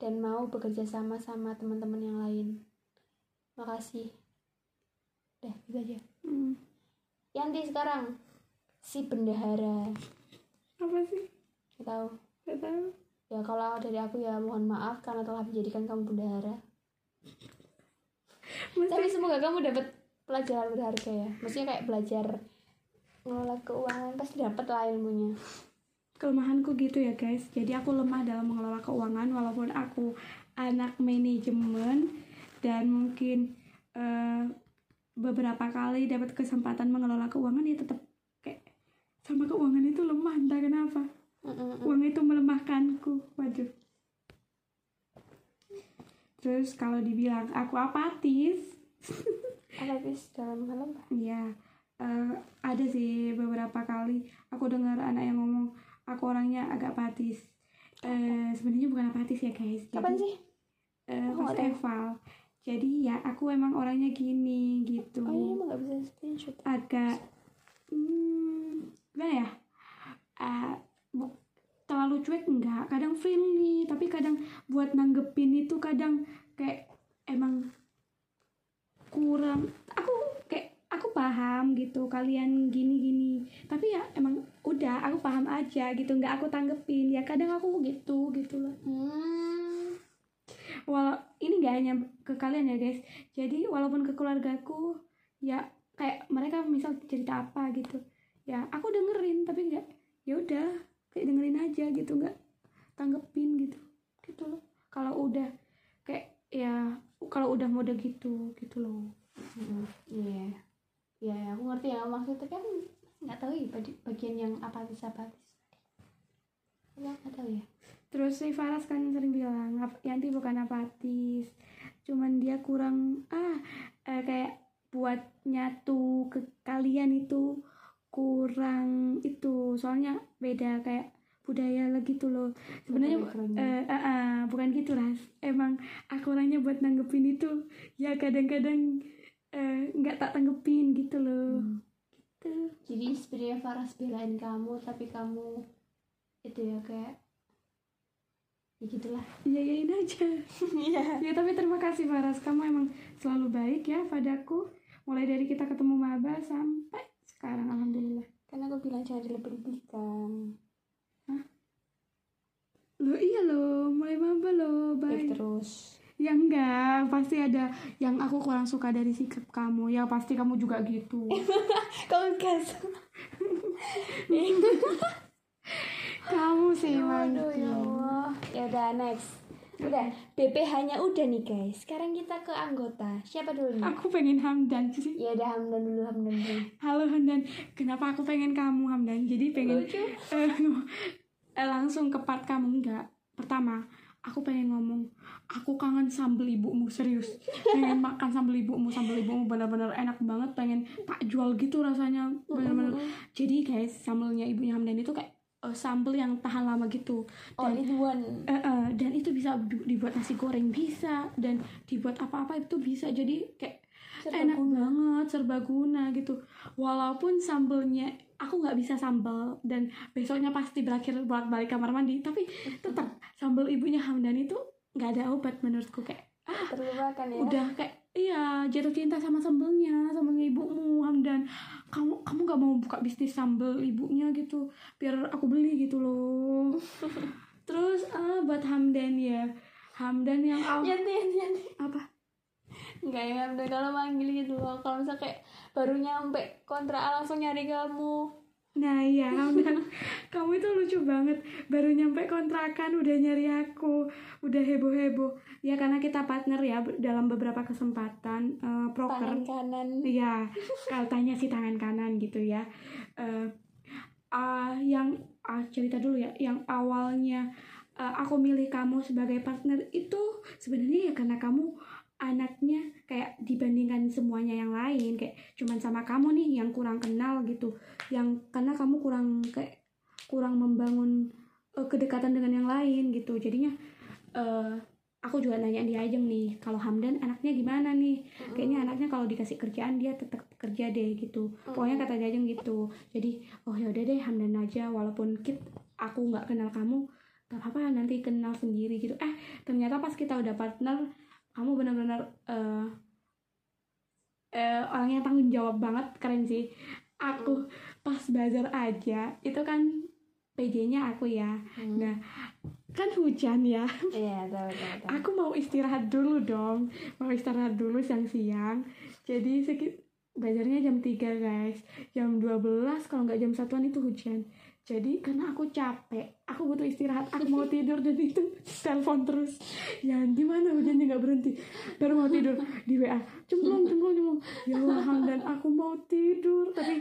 dan mau bekerja sama sama teman-teman yang lain. Makasih udah gitu aja. Hmm. Yanti sekarang. Si bendahara. Apa sih? Gak tahu. Gak tahu. ya kalau dari aku ya mohon maaf karena telah menjadikan kamu bendahara. Tapi semoga kamu dapat pelajaran berharga ya. Maksudnya kayak belajar ngelola keuangan pasti dapat lah ilmunya. Kelemahanku gitu ya guys. Jadi aku lemah dalam mengelola keuangan walaupun aku anak manajemen dan mungkin eh, beberapa kali dapat kesempatan mengelola keuangan ya tetap kayak sama keuangan itu lemah entah kenapa. Uang itu melemahkanku waduh. Terus kalau dibilang aku apatis [LAUGHS] apa bis dalam hal apa? Ya eh, ada sih beberapa kali aku dengar anak yang ngomong aku orangnya agak apatis. Eh, sebenarnya bukan apatis ya guys. Jadi, sih? nggak tahu. eval jadi ya aku emang orangnya gini gitu. Oh ini emang nggak bisa screenshot agak hmm, gimana ya? Bu- terlalu cuek enggak? Kadang friendly tapi kadang buat nanggepin itu kadang kayak emang kurang. Aku kayak aku paham gitu kalian gini gini tapi ya emang udah aku paham aja gitu. Nggak aku tanggepin. Ya kadang aku gitu gitu loh. Hmm. Walau ini nggak hanya ke kalian ya guys jadi walaupun ke keluargaku ya kayak mereka misal cerita apa gitu ya aku dengerin tapi nggak ya udah kayak dengerin aja gitu nggak tanggepin gitu gitu loh kalau udah kayak ya kalau udah mode gitu gitu loh. Iya, iya, ya, aku ngerti ya maksudnya kan nggak tahu ya bagi- bagian yang apatis apatis. Aku nggak tahu ya. Terus si Faras kan sering bilang "Ap- Yanti bukan apatis cuman dia kurang ah eh, kayak buat nyatu ke kalian itu kurang itu soalnya beda kayak budaya lagi tuh loh. Sebenarnya eh, eh, eh, bukan gitu ras emang aku orangnya buat nanggepin itu ya kadang-kadang eh, nggak tak tanggepin gitu loh. Hmm. gitu. Jadi sebenarnya Faras belain kamu tapi kamu itu ya kayak ya gitulah. iyain aja Iya. Ya tapi terima kasih Faras, kamu emang selalu baik ya padaku. Mulai dari kita ketemu maba sampai sekarang alhamdulillah. Karena aku bilang jangan dilebih-lebihkan. Lo iya lo, mulai maba lo, Baik baik. terus. Ya enggak, pasti ada yang aku kurang suka dari sikap kamu. Ya pasti kamu juga gitu. [LAUGHS] Kau gas. [LAUGHS] kamu sih ya Allah. Ya udah next. Udah, BPH-nya udah nih guys. Sekarang kita ke anggota. Siapa dulu nih? Aku pengen Hamdan sih. Ya udah Hamdan dulu, Hamdan dulu. Halo Hamdan, kenapa aku pengen kamu Hamdan? Jadi pengen Lucu. eh, [LAUGHS] eh, langsung ke part kamu enggak pertama aku pengen ngomong aku kangen sambal ibumu serius pengen makan sambal ibumu sambal ibumu benar-benar enak banget pengen tak jual gitu rasanya benar-benar jadi guys sambalnya ibunya Hamdan itu kayak eh, sambal yang tahan lama gitu. Oh, dan ini Tuan. eh, eh, dan itu bisa dibuat nasi goreng bisa dan dibuat apa-apa itu bisa. Jadi kayak enak banget serbaguna gitu. Walaupun sambelnya aku nggak bisa sambal dan besoknya pasti berakhir bolak balik kamar mandi. Tapi tetap sambal ibunya Hamdan itu nggak ada obat menurutku kayak Terlupakan ya. udah kayak iya jatuh cinta sama sambelnya sambelnya ibumu Hamdan kamu kamu nggak mau buka bisnis sambel ibunya gitu biar aku beli gitu loh [LAUGHS] terus ah buat Hamdan ya Hamdan yang aw- Yanti, Yanti, Yanti. apa Enggak ya, Hamdan kalau manggil gitu loh. Kalau misalnya kayak baru nyampe kontra langsung nyari kamu. Nah iya, Hamdan, [LAUGHS] kamu itu lucu banget. Baru nyampe kontrakan udah nyari aku, udah heboh-heboh. Ya karena kita partner ya dalam beberapa kesempatan eh, proker. Tangan kanan. Iya, katanya sih tangan kanan gitu ya. Eh, ah, yang ah, cerita dulu ya, yang awalnya eh, aku milih kamu sebagai partner itu sebenarnya ya karena kamu anaknya kayak dibandingkan semuanya yang lain kayak cuman sama kamu nih yang kurang kenal gitu. Yang karena kamu kurang kayak kurang membangun eh, kedekatan dengan yang lain gitu. Jadinya eh, aku juga nanya dia aja nih kalau Hamdan anaknya gimana nih? Kayaknya anaknya kalau dikasih kerjaan dia tetap kerja deh gitu. Pokoknya kata dia aja gitu. Jadi oh ya udah deh Hamdan aja. Walaupun kit aku nggak kenal kamu gak apa-apa nanti kenal sendiri gitu. Eh ternyata pas kita udah partner kamu benar-benar eh eh, orang yang tanggung jawab banget keren sih. Aku pas bazar aja itu kan PJ-nya aku ya. Hmm. Nah, kan hujan ya. Iya tahu tahu tahu. Aku mau istirahat dulu dong. Mau istirahat dulu siang-siang. Jadi sekit belajarnya jam 3 guys. Jam 12 kalau nggak jam satuan itu hujan jadi karena aku capek aku butuh istirahat aku mau tidur dan itu telepon terus. Ya gimana? Hujannya nggak berhenti. Baru mau tidur di WA cemplung cemplung cemplung. Ya Allah Hamdan aku mau tidur tapi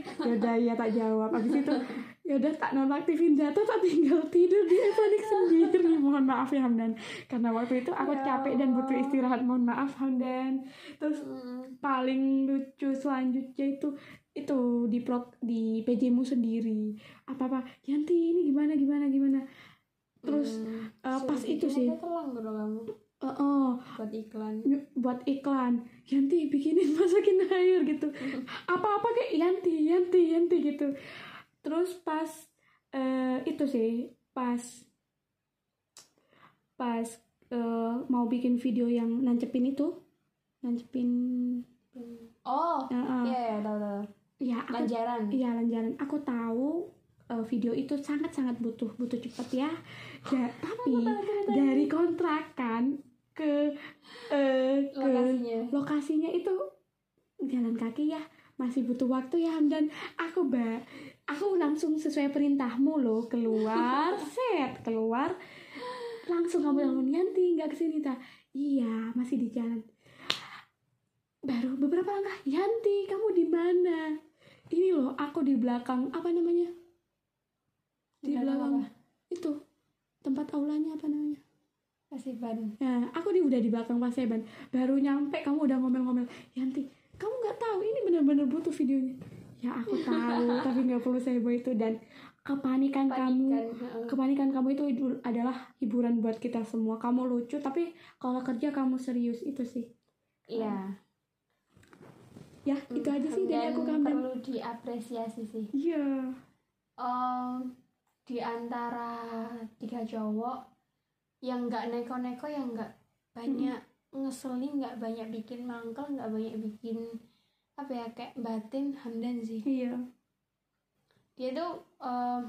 ya tak jawab. Habis itu yaudah tak nonaktifin data tak tinggal tidur di panik [LAUGHS] sendiri. Mohon maaf ya Hamdan. Karena waktu itu aku Ya capek dan butuh istirahat. Mohon maaf Hamdan. Terus Hmm. paling lucu selanjutnya itu itu di pro, di PJ-mu sendiri. Apa apa Yanti ini gimana gimana gimana? Terus Hmm. eh, pas itu sih. telang kamu. Eh, eh, buat iklan. Buat iklan. Yanti bikinin masakin air gitu. [LAUGHS] Apa-apa kayak Yanti Yanti Yanti gitu terus pas eh, itu sih pas pas eh, mau bikin video yang nancepin itu nancepin oh eh, iya iya tahu tahu. Ya aku lanjaran. Iya lanjaran. Aku tahu eh, video itu sangat-sangat butuh butuh cepat ya. Ya, [LAUGHS] tapi dari kontrakan ke eh, ke lokasinya. lokasinya itu jalan kaki ya. Masih butuh waktu ya dan aku ba aku langsung sesuai perintahmu loh keluar [LAUGHS] set keluar langsung kamu telepon Yanti nggak ke sini ta iya masih di jalan baru beberapa langkah Yanti kamu di mana ini loh aku di belakang apa namanya di Belakang belakang apa? itu tempat aulanya apa namanya kasih ban Nah, aku di udah di belakang Pak Seban. Baru nyampe kamu udah ngomel-ngomel. Yanti, kamu nggak tahu ini benar-benar butuh videonya. Ya aku tahu, [LAUGHS] tapi nggak perlu saya bawa itu dan kepanikan kamu, panikan heeh. kepanikan kamu itu adalah hiburan buat kita semua. Kamu lucu, tapi kalau kerja kamu serius itu sih. iya Ya, itu aja sih dari aku kamu. perlu diapresiasi sih Iya. Em, di antara tiga cowok yang nggak neko-neko yang nggak banyak ngeselin nggak banyak bikin mangkel nggak banyak bikin apa ya kayak batin Hamdan sih Iya. dia tuh em,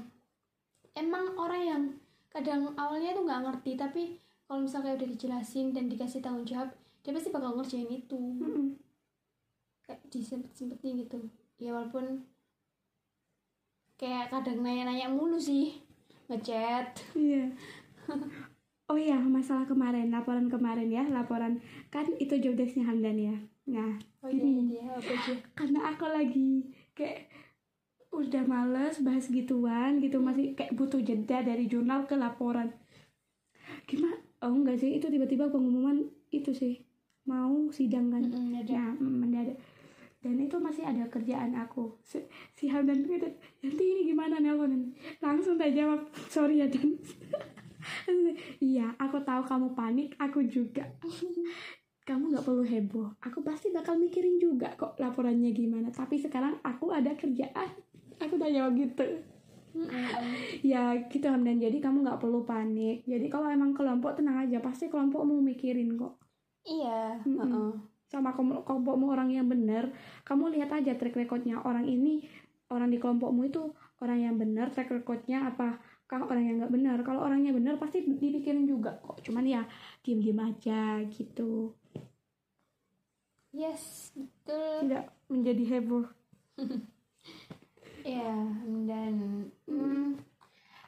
emang orang yang kadang awalnya tuh nggak ngerti tapi kalau misalnya udah dijelasin dan dikasih tanggung jawab dia pasti bakal ngerjain itu Mm-mm. kayak disempet-sempetin gitu ya walaupun kayak kadang nanya-nanya mulu sih ngechat Iya. Oh iya, masalah kemarin, laporan kemarin ya, laporan kan itu jobdesknya Hamdan ya. Nah, oh iya Gini. apa aja? Karena aku lagi kayak udah males bahas gituan gitu masih kayak butuh jeda dari jurnal ke laporan. Gimana? Oh enggak sih itu tiba-tiba pengumuman itu sih. Mau sidang kan? Mm-mm, ada. nah mm, mendadak dan itu masih ada kerjaan aku. Si, si Hamdan gitu nanti ini gimana? Nelpon. Langsung tak jawab sorry ya Dan [LAUGHS] iya aku tahu kamu panik aku juga [LAUGHS] kamu nggak perlu heboh. Aku pasti bakal mikirin juga kok laporannya gimana. Tapi sekarang aku ada kerjaan. Aku udah jawab gitu. Ya gitu Hamdan jadi kamu nggak perlu panik. Jadi kalau emang kelompok tenang aja. Pasti kelompokmu mikirin kok. Iya Mm-mm. heeh. sama kom- kelompokmu orang yang benar kamu lihat aja track recordnya orang ini. Orang di kelompokmu itu orang yang benar track recordnya apa? Kah orang yang nggak benar kalau orangnya benar pasti dipikirin juga kok. Cuman ya diem diem aja gitu yes betul tidak menjadi heboh Iya, [LAUGHS] dan hmm,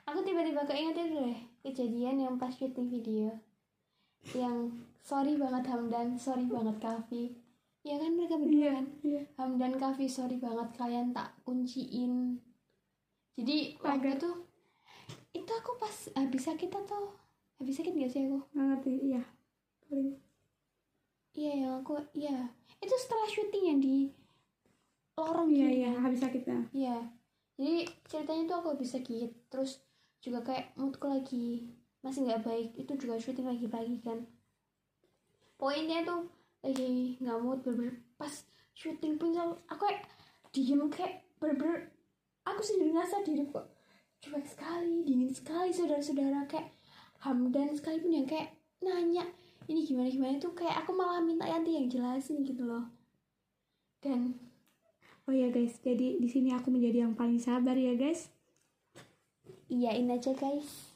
aku tiba-tiba keinget itu deh kejadian yang pas syuting video yang sorry banget Hamdan, sorry banget Kavi. Ya kan mereka berdua kan? iya Hamdan Kavi sorry banget kalian tak kunciin. Jadi waktu Agak. itu itu aku pas habis sakit atau habis sakit gak sih aku? nggak ngerti iya paling Iya yang aku iya itu setelah syuting yang di lorong iya iya habis sakit ya Iya. Jadi ceritanya tuh aku habis sakit, terus juga kayak moodku lagi masih nggak baik. Itu juga syuting lagi pagi kan. Poinnya tuh lagi nggak mood bener pas syuting pun aku kayak diem kayak bener aku sendiri ngerasa diri kok cuek sekali, dingin sekali saudara-saudara kayak Hamdan sekalipun yang kayak nanya ini gimana gimana? Itu kayak aku malah minta Yanti yang jelasin gitu loh. Dan oh ya guys. Jadi di sini aku menjadi yang paling sabar ya guys. Iyain aja guys.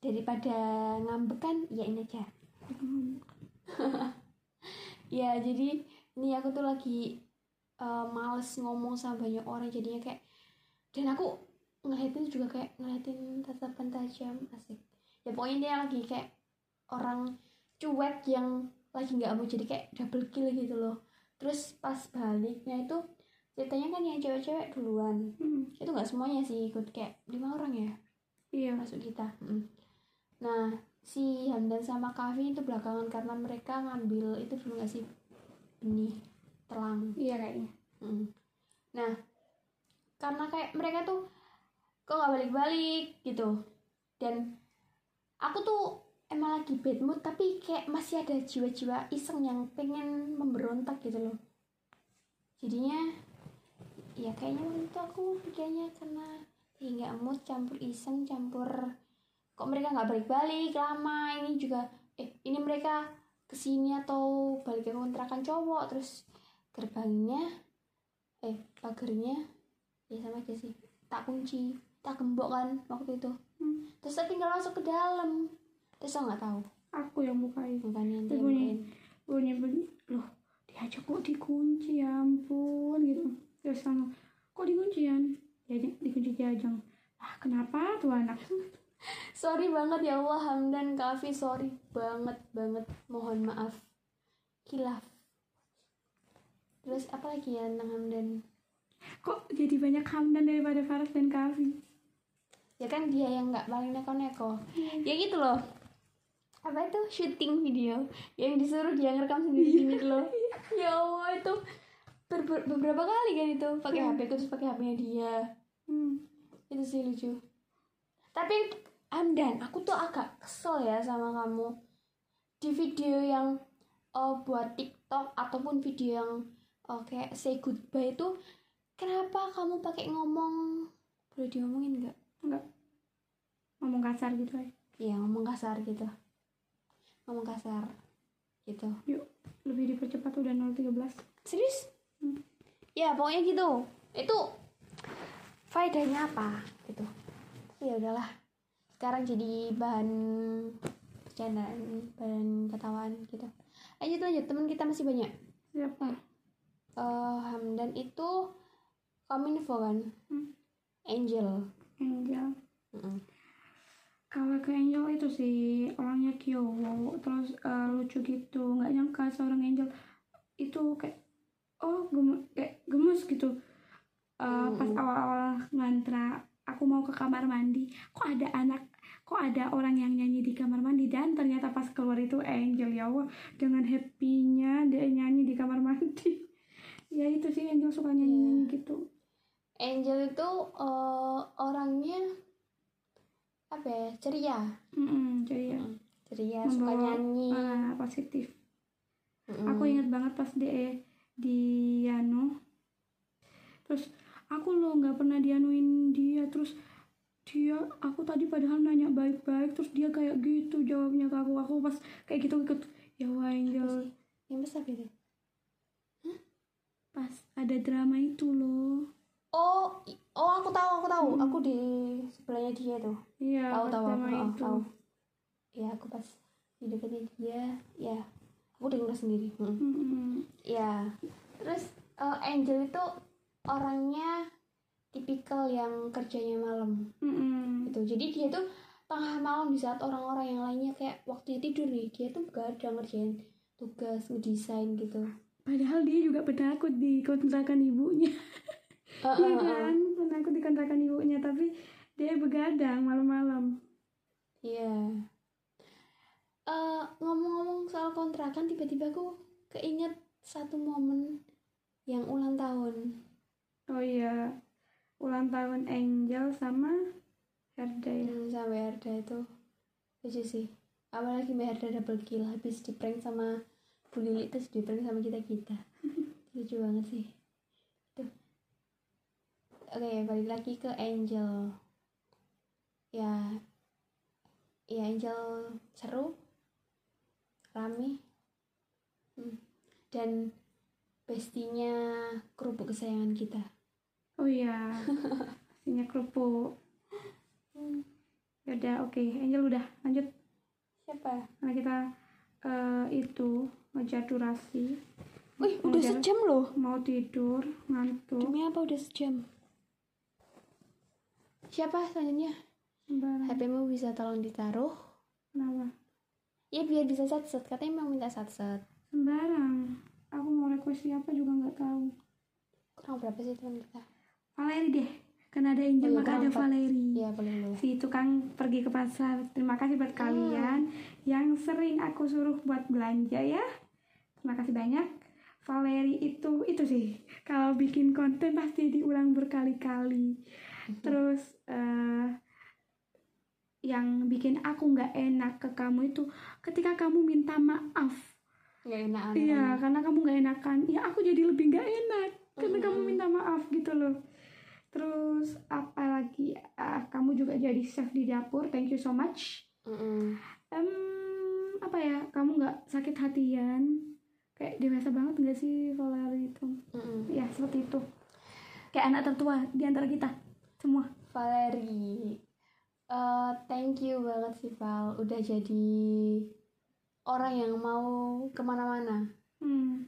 Daripada ngambek kan iyain aja. [LAUGHS] Ya jadi ini aku tuh lagi eh, males ngomong sama banyak orang. Jadinya kayak dan aku ngeliatin juga kayak ngeliatin tatapan tajam asik. Ya pokoknya dia lagi kayak orang cuek yang lagi nggak mau jadi kayak double kill gitu loh. Terus pas baliknya itu ceritanya kan yang cewek-cewek duluan. Hmm, itu nggak semuanya sih ikut kayak lima orang ya iya. masuk kita. Mm. nah si Hamdan sama Kavi itu belakangan karena mereka ngambil itu dulu nggak sih? Benih telang iya kayaknya. Mm. nah karena kayak mereka tuh kok nggak balik-balik gitu. Dan aku tuh emang lagi bad mood tapi kayak masih ada jiwa-jiwa iseng yang pengen memberontak gitu loh. Jadinya ya kayaknya waktu itu aku pikirnya karena ya nggak mood campur iseng campur kok mereka nggak balik-balik lama ini juga eh ini mereka ke sini atau balik ke kontrakan cowok terus gerbangnya eh pagernya ya sama aja sih tak kunci tak gembok kan waktu itu. Hmm, terus saya tinggal masuk ke dalam terus saya nggak tahu. Aku yang bukain. Bukan yang dia bunyi. bunyi bunyi loh diajak kok dikunci ya ampun gitu. Terus sama. Kok dikunci ya dikunci jajang ah kenapa tuh anak? [LAUGHS] Sorry banget ya Allah Hamdan Kavi sorry banget banget. Mohon maaf. Kilaf terus apa lagi ya tentang Hamdan? Kok jadi banyak Hamdan daripada Faras dan Kavi ya kan dia yang nggak paling neko-neko. Ya gitu loh apa itu? Syuting video yang disuruh dia ngerekam sendiri sendiri gitu loh ya Allah itu ber- ber- beberapa kali kan itu pakai HP ku terus pakai HP-nya dia. Hmm. itu sih lucu. Tapi Hamdan aku tuh agak kesel ya sama kamu. Di video yang oh, buat TikTok ataupun video yang oh, kayak say goodbye itu kenapa kamu pakai ngomong? Boleh diomongin nggak? Enggak ngomong kasar gitu ya Iya ngomong kasar gitu ngomong kasar. Gitu. Yuk lebih dipercepat udah 013 serius? Hmm. ya pokoknya gitu. Itu faedahnya apa? Gitu. Ya udahlah. Sekarang jadi bahan bercandaan bahan ketawaan gitu. Lanjut lanjut. Teman kita masih banyak. Siapa Eh Hamdan itu kominfo kan? Hmm. Angel. Angel. Mm-mm. Kalau ke Angel itu sih orangnya kyowo. Terus eh, lucu gitu nggak nyangka seorang Angel. Itu kayak oh gemes kayak gemes gitu. Eh, pas Mm-mm. awal-awal ngantra aku mau ke kamar mandi. Kok ada anak kok ada orang yang nyanyi di kamar mandi? Dan ternyata pas keluar itu Angel ya Allah. Dengan happynya dia nyanyi di kamar mandi. [LAUGHS] Ya itu sih Angel suka nyanyi nyanyi gitu. Angel itu eh, orangnya apa ya? Ceria. Mm-mm, jadi ya ceria suka Membawa- nyanyi. ah, positif. Mm-mm. aku ingat banget pas dia di Yano. Terus aku loh nggak pernah dianuin dia. Terus dia aku tadi padahal nanya baik-baik terus dia kayak gitu jawabnya ke aku. Aku pas kayak gitu ikut ya wah Angel. yang besar gitu? Pas ada drama itu loh oh oh aku tahu aku tahu. Hmm. aku di sebelahnya dia tuh. Iya tahu tahu aku oh, itu. tahu. Ya aku pas di dekatnya dia ya aku dengar sendiri. Hmm. Ya terus eh, Angel itu orangnya tipikal yang kerjanya malam. Mm-mm. gitu. Jadi dia tuh tengah malam di saat orang-orang yang lainnya kayak waktu tidur nih dia tuh gak ada ngerjain tugas ngedesain gitu. Padahal dia juga penakut di kontrakan ibunya [LAUGHS] Eh, Iya kan penakut di kontrakan ibunya tapi dia begadang malam-malam Iya. Eh, ngomong-ngomong soal kontrakan, tiba-tiba aku keinget satu momen yang ulang tahun. oh iya ulang tahun Angel sama Herda ya Hmm, sampai Herda itu lucu sih. Apalagi Mbak Herda double kill habis di prank sama Bu Lili terus di prank sama kita kita. [LAUGHS] lucu banget sih. Oke, balik lagi ke Angel. Ya, ya Angel seru, rame, Hmm. dan bestinya kerupuk kesayangan kita. oh iya pastinya kerupuk Yaudah, oke. Angel udah lanjut. siapa Karena kita eh, itu ngejar durasi. wih udah sejam loh Mau tidur, ngantuk. demi apa udah sejam siapa selanjutnya Sembarang. HP-mu bisa tolong ditaruh Kenapa? ya biar bisa satset katanya mau minta satset Sembarang. Aku mau request siapa juga nggak tahu. kurang berapa sih teman kita Valeri deh. Karena ada Angel, iya, maka ada. Valeri. iya boleh boleh Si tukang pergi ke pasar. Terima kasih buat kalian yang sering aku suruh buat belanja ya. Terima kasih banyak. Valeri itu itu sih kalau bikin konten pasti diulang berkali-kali. Terus eh yang bikin aku nggak enak ke kamu itu ketika kamu minta maaf. nggak enak Iya, karena kamu nggak enakan. Ya aku jadi lebih nggak enak karena kamu minta maaf gitu loh. Terus apa lagi? Ah, kamu juga jadi chef di dapur. Thank you so much. Mm-mm. Em, apa ya? Kamu nggak sakit hatian? Kayak dewasa banget nggak sih Valerie itu? Mm-mm. Ya seperti itu. Kayak anak tertua di antara kita semua. Valeri. Eh thank you banget sih Val. Udah jadi orang yang mau ke mana-mana. Hmm.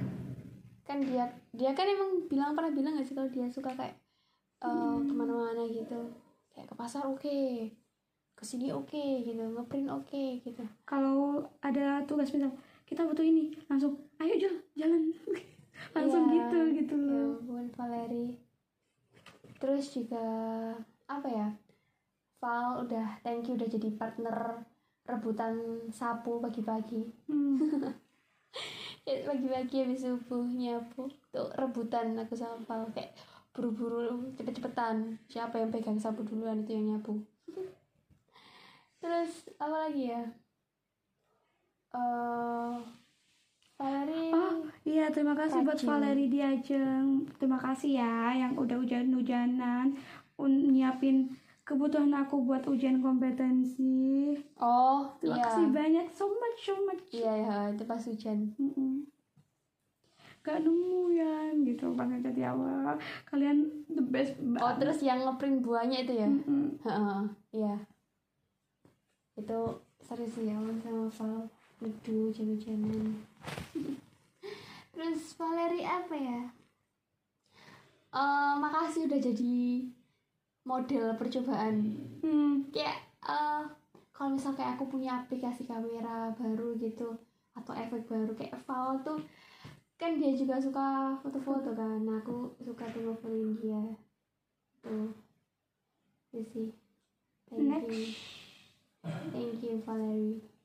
kan dia dia kan emang bilang pernah bilang gak sih kalau dia suka kayak eh, ke mana-mana gitu? Kayak ke pasar oke ke sini oke gitu ngeprint oke gitu. Kalau ada tugas misal kita butuh ini langsung ayo Jul jalan. [LAUGHS] Langsung Iya, gitu gitu ya loh. ampun Valeri terus juga apa ya Val udah thank you udah jadi partner rebutan sapu pagi-pagi. Hmm. [LAUGHS] Ya, pagi-pagi habis subuh nyapu. Tuh rebutan aku sama Val. Kayak buru-buru cepet-cepetan. Siapa yang pegang sapu duluan itu yang nyapu. [LAUGHS] Terus apa lagi ya? Eh Valeri. Oh iya terima kasih buat Rajin. Valeri Diajeng. Terima kasih ya yang udah hujan-hujanan Nyiapin kebutuhan aku buat ujian kompetensi. Oh Terima iya. kasih banyak so much so much. Iya ya itu pas hujan. Gak nemu ya gitu pas di awal. Kalian the best oh banget terus yang ngeprint buahnya itu ya? Mm-mm. Heeh, iya. Itu seru sih ya sama Val Nedu hujan-hujanan [LAUGHS] terus Valeri apa ya? Eh, makasih udah jadi model percobaan. Hmm. kayak eh kalau misal kayak aku punya aplikasi kamera baru gitu atau efek baru kayak Val tuh kan dia juga suka foto-foto kan? Nah aku suka tuh ngobrolin dia. Tuh. Itu sih. Thank Next. you thank you Valerie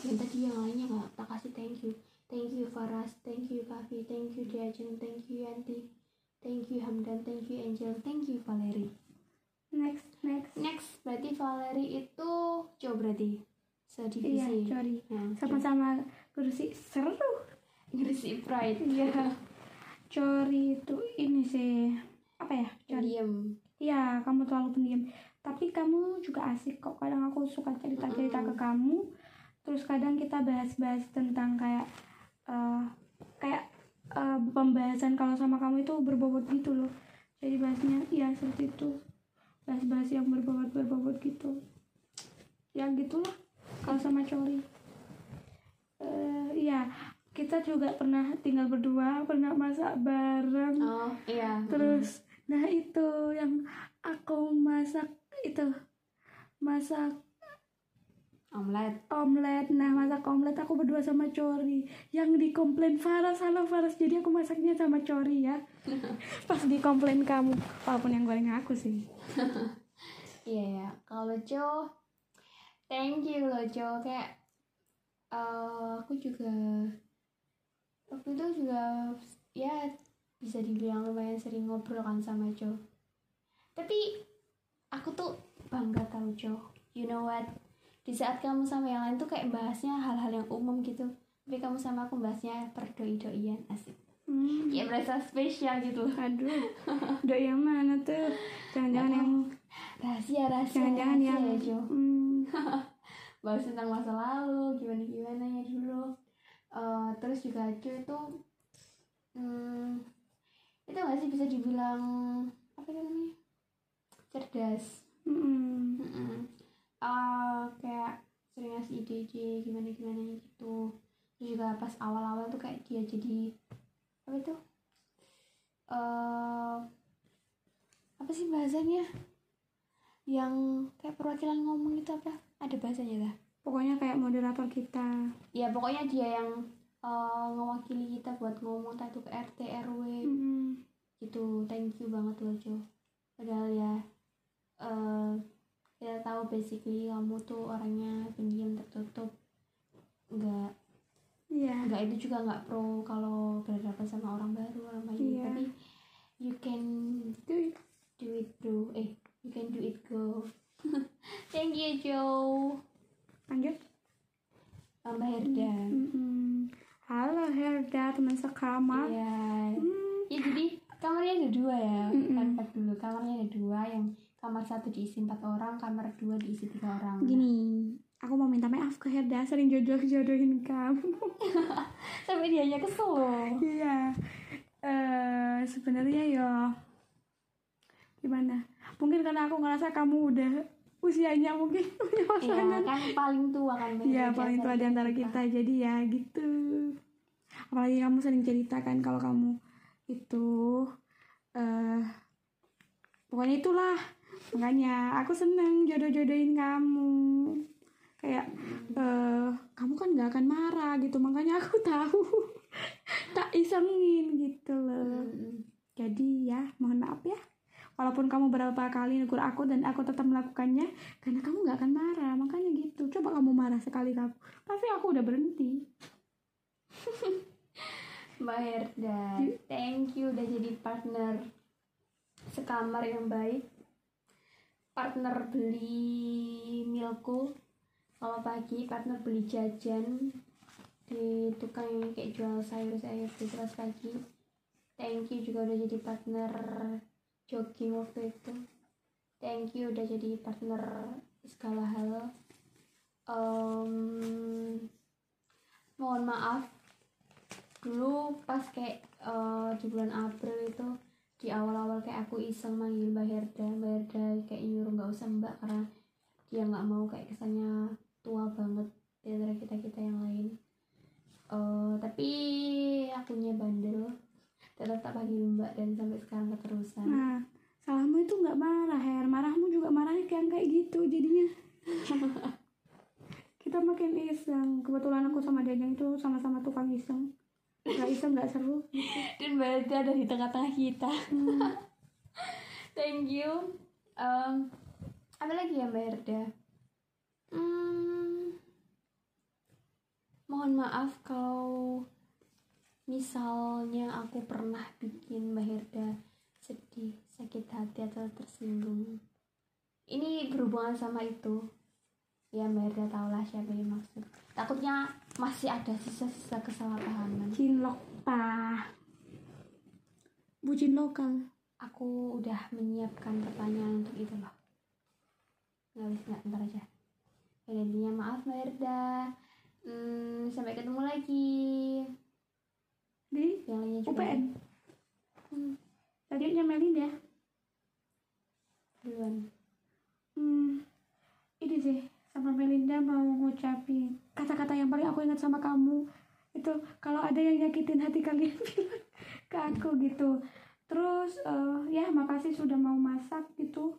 Yang tadi yang lainnya nggak tak kasih thank you. Thank you Faras. Thank you Kavi. Thank you Diajeng. Thank you Yanti. Thank you Hamdan. Thank you Angel. Thank you Valerie Next next. Next, berarti Valerie itu cowok berarti? Iya sedivisi. sorry Nah, Sama-sama Kursi seru. Ngurisi Pride. Iya. Cori itu ini sih Apa ya? Cori. Iya, kamu terlalu pendiam. Tapi kamu juga asik kok. Kadang aku suka cerita-cerita ke kamu. Terus kadang kita bahas-bahas tentang kayak eh kayak eh, pembahasan kalau sama kamu itu berbobot gitu loh. Jadi bahasnya ya seperti itu. Bahas-bahas yang berbobot-berbobot gitu. Ya gitulah kalau sama Cori. Eh iya, kita juga pernah tinggal berdua, pernah masak bareng. Oh, iya. Terus, nah itu yang aku masak itu masak omelet. omelet. Nah masak omelet aku berdua sama Cori. Yang dikomplain Faras, halo Faras. Jadi aku masaknya sama Cori ya. [LAUGHS] Pas dikomplain kamu, walaupun yang goreng aku sih. [LAUGHS] Iya ya. Kalau Jo, thank you loh Jo. Kayak eh, aku juga waktu itu juga ya bisa dibilang lumayan sering ngobrol kan sama Jo. Tapi aku tuh bangga tau Jo. You know what? Di saat kamu sama yang lain tuh kayak bahasnya hal-hal yang umum gitu. Tapi kamu sama aku bahasnya perdoi-doian asik. Hmm. Ya berasa spesial gitu. Aduh, [LAUGHS] doi yang mana tuh? Jangan-jangan yang Rahasia, rahasia, jangan-jangan yang ya Jo. hmm, [LAUGHS] bahas tentang masa lalu gimana gimana ya dulu Eh, terus juga Jo itu hmm, itu nggak sih bisa dibilang apa namanya cerdas hmm. Eh, kayak sering ngasih ide-ide gimana gimana gitu. Terus juga pas awal-awal tuh kayak dia jadi apa itu? Eh apa sih bahasanya? Yang kayak perwakilan ngomong itu apa? Ada bahasanya lah pokoknya kayak moderator kita. Ya pokoknya dia yang eh, ngewakili kita buat ngomong entah itu ke RT RW Mm-mm. gitu. Thank you banget loh Jo. Padahal ya eh kita tahu basically kamu tuh orangnya pendiam tertutup. Nggak iya. nggak itu juga nggak pro kalau berhadapan sama orang baru orang baru Iya. tapi you can Itu do it bro. Eh you can do it go. [LAUGHS] Thank you Joe. Lanjut. Mbak Herda Mm-mm. halo Herda teman sekamar. Iya. Hmm. ya jadi kamarnya ada dua ya. Empat dulu. Kamarnya ada dua yang kamar satu diisi empat orang kamar dua diisi tiga orang. Gini aku mau minta maaf ke Herda sering jodoh-jodohin kamu. [LAUGHS] Sampai dia nya kesel. Iya eh sebenarnya ya gimana? Mungkin karena aku ngerasa kamu udah usianya mungkin [LAUGHS] punya iya pasangan. kan paling tua kan Iya paling tua di antara kita jadi ya gitu. Apalagi kamu sering ceritakan kalau kamu itu eh pokoknya itulah makanya aku seneng jodoh-jodohin kamu. Kayak eh kamu kan nggak akan marah gitu. Makanya aku [LAUGHS] tahu. Tak isengin gitu loh. Jadi ya mohon maaf ya. Walaupun kamu berapa kali negur aku dan aku tetap melakukannya karena kamu nggak akan marah. Makanya gitu. Coba kamu marah sekali kamu. Pasti aku udah berhenti. [LAUGHS] Mbak Herda thank you udah jadi partner sekamar yang baik partner beli milku kalau pagi partner beli jajan di tukang yang kayak jual sayur-sayur di kelas pagi. Thank you juga udah jadi partner jogging waktu itu. Thank you udah jadi partner segala hal. Em, mohon maaf dulu pas kayak eh, di bulan April itu di awal-awal kayak aku iseng manggil Mbak Herda Mbak Herda kayak nyuruh nggak usah Mbak karena dia nggak mau kayak kesannya tua banget di antara kita kita yang lain. Eh, tapi akunya bandel tetap tak panggil Mbak dan sampai sekarang keterusan. Nah salahmu itu nggak marah Her. Marahmu juga marahnya kayak kayak gitu jadinya. [LAUGHS] Kita makin iseng. Kebetulan aku sama Dajang itu sama-sama tukang iseng nggak iseng nggak seru. Dan Herda ada di tengah-tengah kita. Hmm. thank you. Em, apa lagi ya Mbak Herda? Hmm, mohon maaf kalau misalnya aku pernah bikin Mbak Herda sedih sakit hati atau tersinggung. Ini berhubungan sama itu ya Mbak Herda tahulah siapa yang maksud. Takutnya masih ada sisa-sisa kesalahpahaman. Cinlok pa bucin lokal aku udah menyiapkan pertanyaan untuk itu loh. Nggak bisa nggak ntar aja. Ya maaf Mbak Erda. Hmm, sampai ketemu lagi. Di yang lainnya juga. UPN hmm, tadinya Melinda duluan. Hmm, ini sih sama Melinda mau ngucapin kata-kata yang paling aku ingat sama kamu. Itu kalau ada yang nyakitin hati kalian [LAUGHS] bilang ke aku gitu. Terus eh, ya makasih sudah mau masak gitu.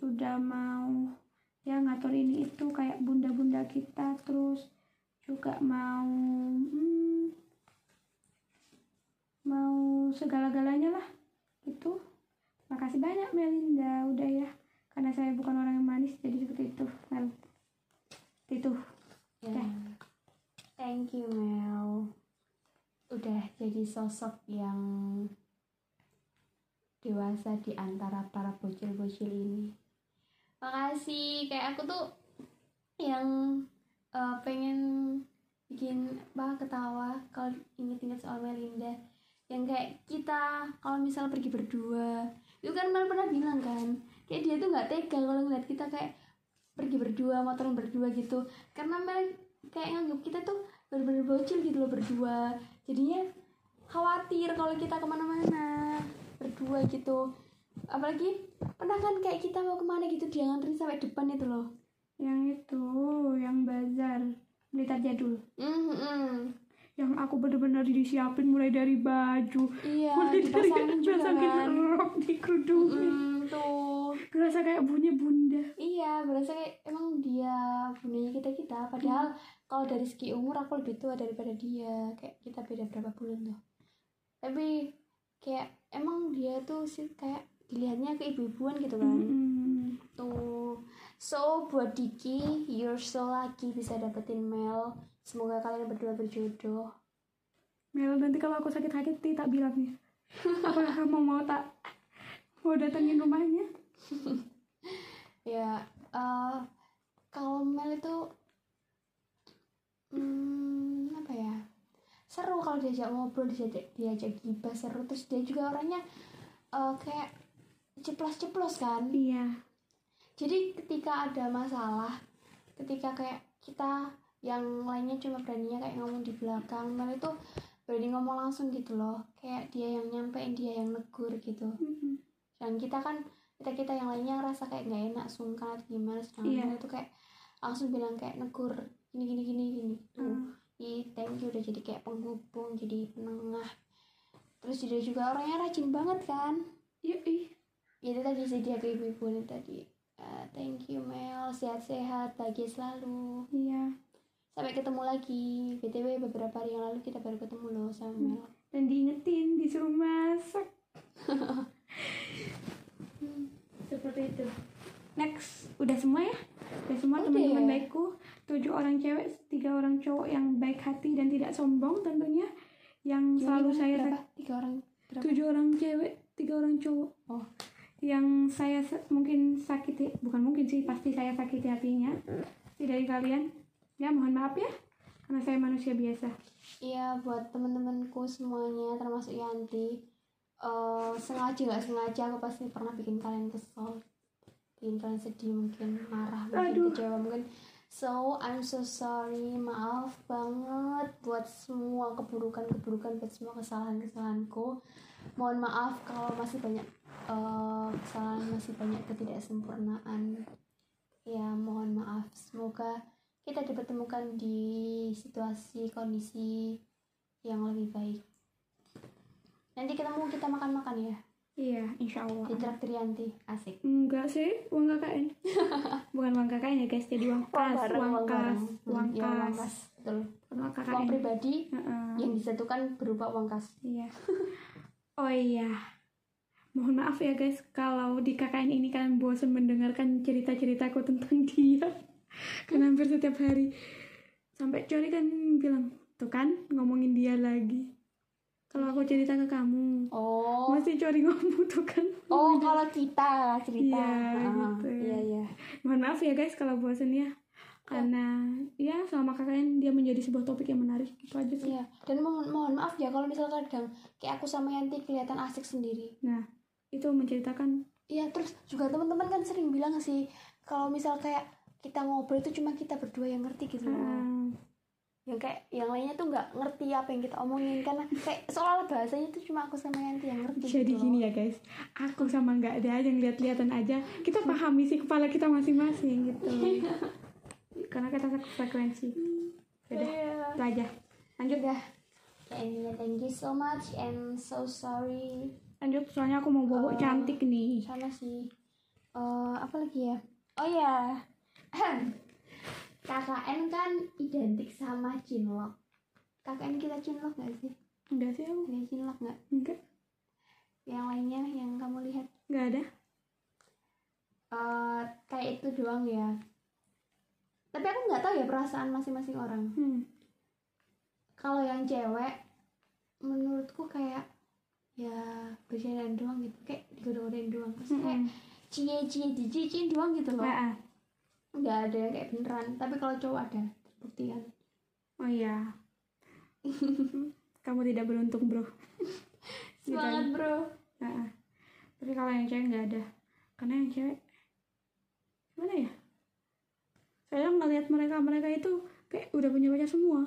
Sudah mau ya ngatur ini itu kayak bunda-bunda kita. Terus juga mau hmm, mau segala-galanya lah gitu. Makasih banyak Melinda udah ya. Karena saya bukan orang yang manis jadi seperti itu. Mel itu. Ya thank you Mel. Udah jadi sosok yang dewasa di antara para bocil-bocil ini. Makasih. Kayak aku tuh yang eh, pengen bikin bah ketawa kalau inget-inget soal Melinda. Yang kayak kita kalau misal pergi berdua. Itu kan Mel pernah bilang kan kayak dia tuh nggak tega kalau ngeliat kita kayak pergi berdua motoran berdua gitu. Karena Mel kayak nganggap kita tuh bener-bener bocil gitu loh berdua. Jadinya khawatir kalau kita ke mana-mana berdua gitu. Apalagi pernah kan kayak kita mau ke mana gitu dia nganterin sampai depan itu loh. Yang itu yang bazar Blitar Jadul Hmm, hmm. yang aku bener-bener disiapin mulai dari baju. Iya mulai dari dipasangin kan. rok Hmm, tuh ngerasa kayak punya bunda. Iya berasa kayak emang dia bundanya kita kita padahal kalau dari segi umur aku lebih tua daripada dia. Kayak kita beda berapa bulan tuh. Tapi kayak emang dia tuh sih kayak dilihatnya ke ibu-ibuan gitu kan. Mm-mm. tuh. So buat Diki you're so lucky bisa dapetin Mel. Semoga kalian berdua berjodoh. Mel nanti kalau aku sakit hati tak bilang ya. Apakah kamu mau tak mau datengin rumahnya [LAUGHS] ya eh kalau Mel itu hmm, apa ya seru kalau diajak ngobrol diajak diajak gibah seru. Terus dia juga orangnya eh, kayak ceplos-ceplos kan? Iya. Jadi ketika ada masalah ketika kayak kita yang lainnya cuma beraninya kayak ngomong di belakang Mel itu berani ngomong langsung gitu loh. Kayak dia yang nyampein dia yang negur gitu. Mm-mm. dan kita kan kita kita yang lainnya ngerasa kayak nggak enak sungkan atau gimana sedangkan. Mel itu kayak langsung bilang kayak negur gini gini gini gini. Tuh Hmm. Ih, thank you. Udah jadi kayak penghubung jadi penengah. Terus dia juga orangnya rajin banget kan? Iya ih ya itu tadi sih dia ke ibu-ibu ini tadi Eh, thank you Mel. Sehat-sehat bahagia selalu. Iya. Sampai ketemu lagi. Btw beberapa hari yang lalu kita baru ketemu loh sama Mel. Dan diingetin disuruh masak [LAUGHS] seperti itu. Next udah semua ya? Udah semua Udah teman-teman baikku. Tujuh orang cewek tiga orang cowok yang baik hati dan tidak sombong tentunya. Yang selalu Gimana? saya berapa? tiga orang berapa? tujuh orang cewek tiga orang cowok. Oh. Yang saya sa- mungkin sakiti bukan mungkin sih pasti saya sakiti hatinya. Pasti dari kalian. Ya mohon maaf ya karena saya manusia biasa. Iya buat temen-temenku semuanya termasuk Yanti eh sengaja nggak sengaja aku pasti pernah bikin kalian kesel bikin kalian sedih mungkin marah mungkin Aduh. kecewa mungkin. So I'm so sorry. Maaf banget buat semua keburukan-keburukan buat semua kesalahan-kesalahanku. Mohon maaf kalau masih banyak eh, kesalahan masih banyak ketidaksempurnaan. Ya mohon maaf. Semoga kita dipertemukan di situasi kondisi yang lebih baik. Nanti ketemu kita makan-makan ya iya insya Allah. Di traktir Yanti asik. Enggak sih uang KKN. [LAUGHS] Bukan uang KKN ya guys jadi uang kas bareng, uang kas uang Hmm, ya, uang kas. kas betul. Uang uang KKN. pribadi Heeh. yang disatukan berupa uang kas. Iya. Oh iya. Mohon maaf ya guys kalau di KKN ini kalian bosan mendengarkan cerita-ceritaku tentang [LAUGHS] dia. Karena hampir setiap hari. Sampai Cori kan bilang tuh kan ngomongin dia kalau aku cerita ke kamu oh. Cori ngomong tuh kan. Oh kalau kita cerita. Iya, Ah, gitu. iya iya. Mohon maaf ya guys kalau bosan ya. Karena ya selama KKN dia menjadi sebuah topik yang menarik gitu aja sih. Iya dan mohon, mohon maaf ya kalau misalkan kadang kayak aku sama Yanti kelihatan asik sendiri. Nah itu menceritakan. Iya terus juga teman-teman kan sering bilang sih kalau misal kayak kita ngobrol itu cuma kita berdua yang ngerti gitu loh. ah, Yang kayak yang lainnya tuh nggak ngerti apa yang kita omongin karena kayak soal bahasanya itu cuma aku sama Yanti yang ngerti. jadi gitu gini ya guys aku sama nggak ada yang lihat-lihatan aja kita pahami sih kepala kita masing-masing gitu karena kita satu frekuensi udah Iya. itu aja lanjut. Ya intinya thank you so much and so sorry. lanjut soalnya aku mau bobo Eh, cantik nih Sama sih. Eh apa lagi ya? Oh ya. KKN kan identik sama cinlok. KKN kita cinlok gak sih? enggak sih aku Ada cinlok nggak? enggak Yang lainnya yang kamu lihat? enggak ada eh kayak itu doang ya tapi aku nggak tahu ya perasaan masing-masing orang hmm. kalau yang cewek menurutku kayak ya bercandaan doang gitu kayak digoda-godain doang terus kayak Mm-mm. cie-cie dijicin doang gitu loh Ah, ah. Nggak ada yang kayak beneran. Tapi kalau cowok ada terbuktikan oh iya. [LAUGHS] Kamu tidak beruntung bro. Gitu semangat aja. bro. Ah, ah. tapi kalau yang cewek nggak ada. Karena yang cewek gimana ya? Saya ngelihat mereka mereka itu kayak udah punya pacar semua.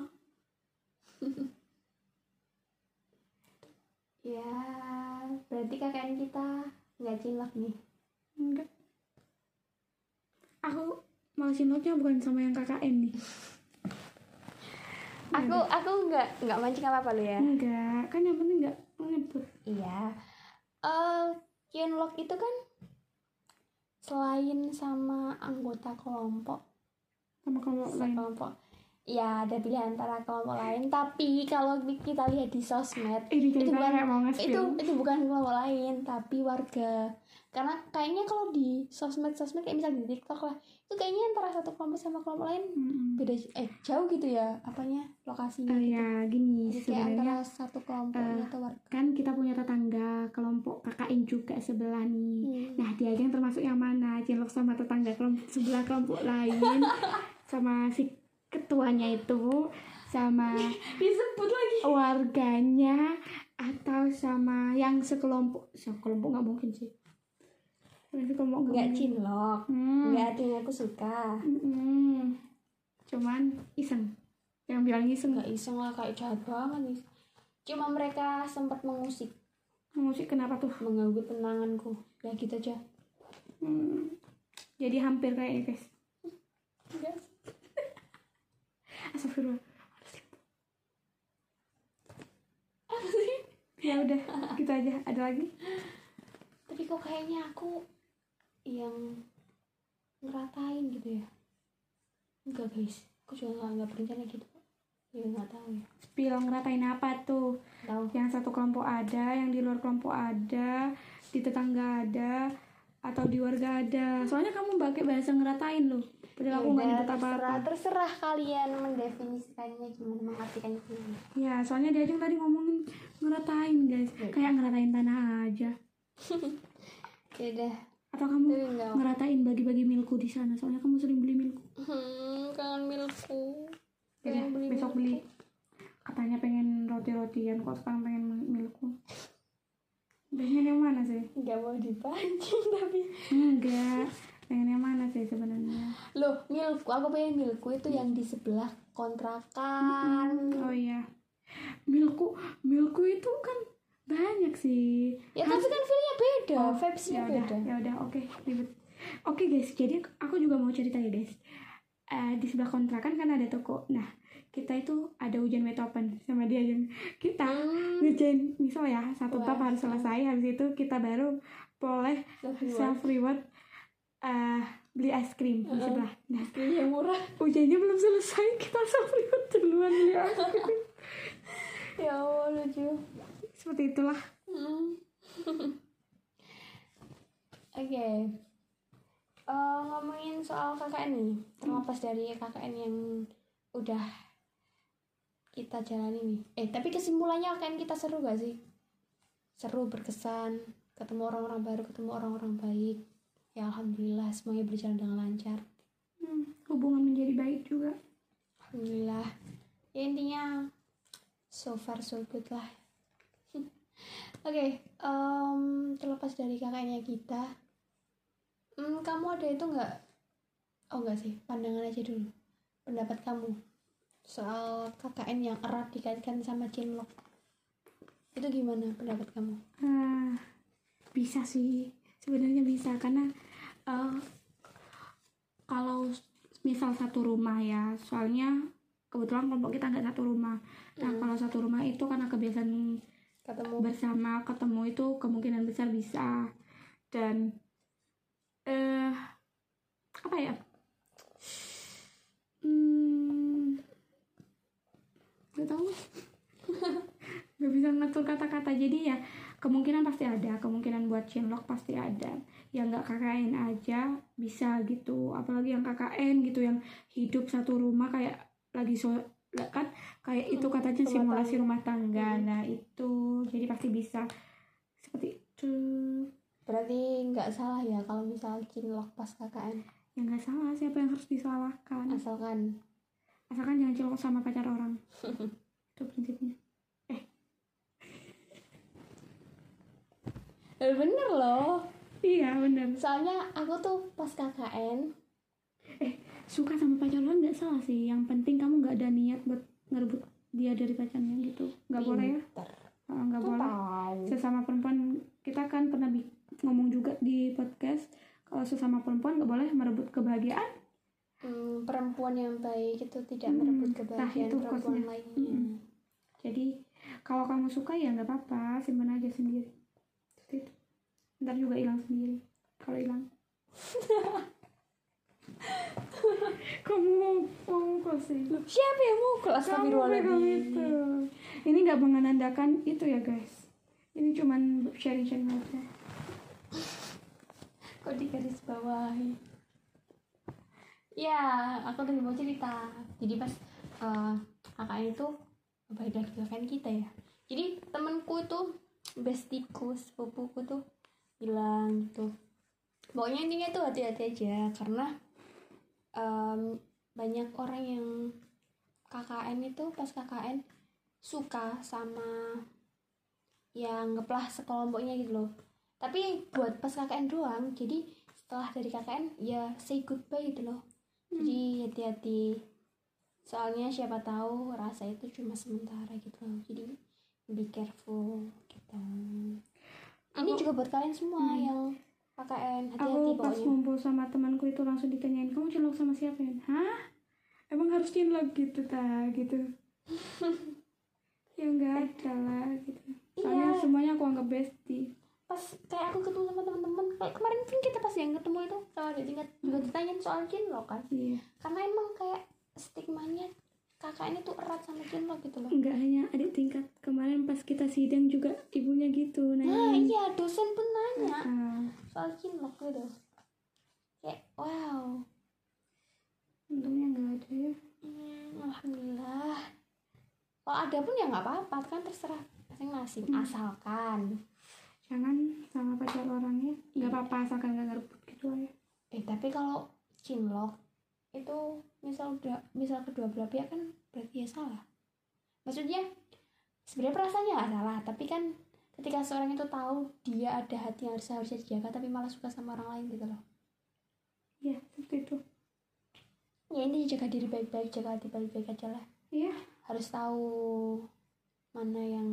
[LAUGHS] Ya berarti KKN kita nggak cinlok nih. Enggak. Aku malah cinloknya bukan sama yang KKN nih. Aku aku nggak nggak mancing apa apa lo ya? Enggak kan yang penting nggak ngebut. Iya. Eh Chinlock itu kan selain sama anggota kelompok. Sama kalau lain. kelompok. Ya ada pilihan antara kelompok lain. Tapi kalau kita lihat di sosmed ini itu bukan itu nge-spill itu bukan kelompok lain tapi warga karena kayaknya kalau di sosmed sosmed kayak misalnya di TikTok lah itu kayaknya antara satu kelompok sama kelompok lain Mm-mm. beda eh jauh gitu ya apanya lokasinya gitu. ya gini Jadi kayak antara satu kelompoknya eh, atau warga kan kita punya tetangga kelompok KKN juga sebelah nih Hmm. nah dia aja yang termasuk yang mana cinlok sama tetangga kelompok sebelah kelompok lain [LAUGHS] sama si ketuanya itu sama [LAUGHS] disebut lagi warganya atau sama yang sekelompok sekelompok nggak mungkin sih yang sekelompok nggak cinlok. Hmm. nggak artinya aku suka. Mm-mm. cuman iseng. Yang bilang iseng. Nggak iseng lah kayak jahat banget nih. Cuma mereka sempat mengusik. Musik kenapa tuh? Mengganggu tenanganku ya gitu aja. Hmm. jadi hampir kayak guys. Enggak. Astagfirullah. Ya udah gitu aja. Ada lagi? Tapi kok kayaknya aku yang ngeratain gitu ya. Enggak guys. Aku juga nggak nggak berencana gitu ya nggak tahu ya. Spill ngeratain apa tuh? Tahu. Yang satu kelompok ada yang di luar kelompok ada di tetangga ada atau di warga ada. Soalnya kamu pakai bahasa ngeratain loh. Padahal aku nggak Yaudah, nyebut apa apa terserah kalian mendefinisikannya gimana mengartikannya gimana. Ya soalnya dia aja tadi ngomongin ngeratain guys. Kayak ngeratain tanah aja. [LAUGHS] Ya udah atau kamu ngeratain bagi-bagi milku di sana? Soalnya kamu sering beli milku hmm, kangen milku Ya beli besok milku. beli. Katanya pengen roti-rotian kok sekarang pengen milku pengen yang mana sih? Nggak mau dipancing [LAUGHS] tapi. Enggak. Pengen yang mana sih sebenarnya? Loh milku aku pengen milku itu yang di sebelah kontrakan. Oh iya. Milku milku itu kan banyak sih. Ya tapi kan feelnya beda. Oh, vibesnya ya beda. ya udah oke ribet. Oke guys jadi aku juga mau cerita ya guys. Eh, di sebelah kontrakan kan ada toko. Nah kita itu ada ujian metopen sama dia yang kita Hmm. ngerjain misal ya satu Wah. tab harus selesai habis itu kita baru boleh self reward eh beli es krim di Heeh. sebelah. Nah yang murah. [LAUGHS] ujiannya belum selesai kita self reward duluan beli es krim. Ya Allah lucu seperti itulah Hmm. [LAUGHS] Oke. Eh, ngomongin soal KKN nih, terlepas dari KKN yang udah kita jalani nih. Eh, tapi kesimpulannya KKN kita seru gak sih? Seru, berkesan, ketemu orang-orang baru, ketemu orang-orang baik. Ya alhamdulillah semuanya berjalan dengan lancar. Hmm, hubungan menjadi baik juga Alhamdulillah. Ya intinya so far so good lah. Oke, em, terlepas dari kakaknya kita, hmm, kamu ada itu nggak? Oh nggak sih, pandangan aja dulu. Pendapat kamu soal KKN yang erat dikaitkan sama Cinlok. Itu gimana pendapat kamu? Ah, bisa sih sebenarnya bisa karena eh, kalau misal satu rumah ya soalnya kebetulan kelompok kita nggak satu rumah nah Hmm. kalau satu rumah itu karena kebiasaan Ketemu? bersama ketemu itu kemungkinan besar bisa. Dan eh apa ya? Hmm nggak tahu. [LAUGHS] Nggak bisa ngatur kata-kata. Jadi ya kemungkinan pasti ada. Kemungkinan buat chinlock pasti ada. Yang nggak KKN aja bisa gitu. Apalagi yang KKN gitu yang hidup satu rumah kayak lagi so kan? Kayak itu katanya rumah simulasi rumah tangga. Hmm. nah itu. Jadi pasti bisa. Seperti itu. Berarti nggak salah ya kalau misal Cinlok pas KKN. ya nggak salah. Siapa yang harus disalahkan? Asalkan. Asalkan jangan cilok sama pacar orang. [LAUGHS] Itu prinsipnya. Eh, bener loh. iya bener. Soalnya aku tuh pas KKN suka sama pacar orang nggak? Salah sih. Yang penting kamu nggak ada niat buat ngerebut dia dari pacarnya gitu. Nggak boleh ya. Ah, nggak boleh. tahu. sesama perempuan kita kan pernah ngomong juga di podcast kalau sesama perempuan nggak boleh merebut kebahagiaan. Perempuan yang baik itu tidak Hmm, merebut nah, kebahagiaan itu perempuan lainnya Mm-mm. jadi kalau kamu suka ya nggak apa-apa simpan aja sendiri. Seperti itu ntar juga hilang sendiri. Kalau hilang [LAUGHS] [LAUGHS] kamu mau mau closing siapa yang mau kelas kamu pegang itu ini nggak menandakan itu ya guys. Ini cuman sharing-sharing aja. Kok di garis bawahi? Ya aku tadi mau cerita. Jadi pas eh, kakaknya itu balik lagi kan kita ya. Jadi temanku itu bestiku sepupuku tuh bilang gitu. Pokoknya intinya tuh hati-hati aja karena em, banyak orang yang KKN itu pas KKN suka sama yang ngeplah sekelompoknya gitu loh. Tapi buat pas KKN doang jadi setelah dari KKN ya say goodbye gitu loh. Jadi hati-hati. Soalnya siapa tahu rasa itu cuma sementara gitu loh. Jadi be careful gitu. Ini Aku- juga buat kalian semua Hmm. yang KKN hati-hati aku pas pokoknya ngumpul sama temanku itu langsung ditanyain kamu cinlok sama siapa ya? Hah? Emang harus cinlok gitu ta gitu. [LAUGHS] Ya nggak ada lah gitu. Soalnya Iya. semuanya aku anggap bestie. Pas kayak aku ketemu sama teman-teman kayak kemarin kan kita pas yang ketemu itu sama di tingkat juga ditanyain soal cinlok kan. Iya. Karena emang kayak stigmanya kakak ini tuh erat sama cinlok gitu loh. Nggak hanya adik tingkat kemarin pas kita sidang juga ibunya gitu nah nanya iya dosen pun nanya. Ah, soal cinlok gitu. Kayak wow. Untungnya nggak ada ya. Hmm, alhamdulillah. Kalau ada pun ya nggak apa-apa kan terserah masing-masing Hmm. asalkan. Jangan sama pacar orangnya nggak apa-apa asalkan nggak ngerebut gitu aja. Eh tapi kalau cinlok itu misal udah misal kedua belah pihak kan berarti ya salah. Maksudnya sebenarnya perasaannya nggak salah tapi kan ketika seorang itu tahu dia ada hati yang harus harusnya dijaga tapi malah suka sama orang lain gitu loh. Ya seperti itu. Ya ini jaga diri baik-baik jaga hati baik-baik aja lah. Iya. Harus tahu mana yang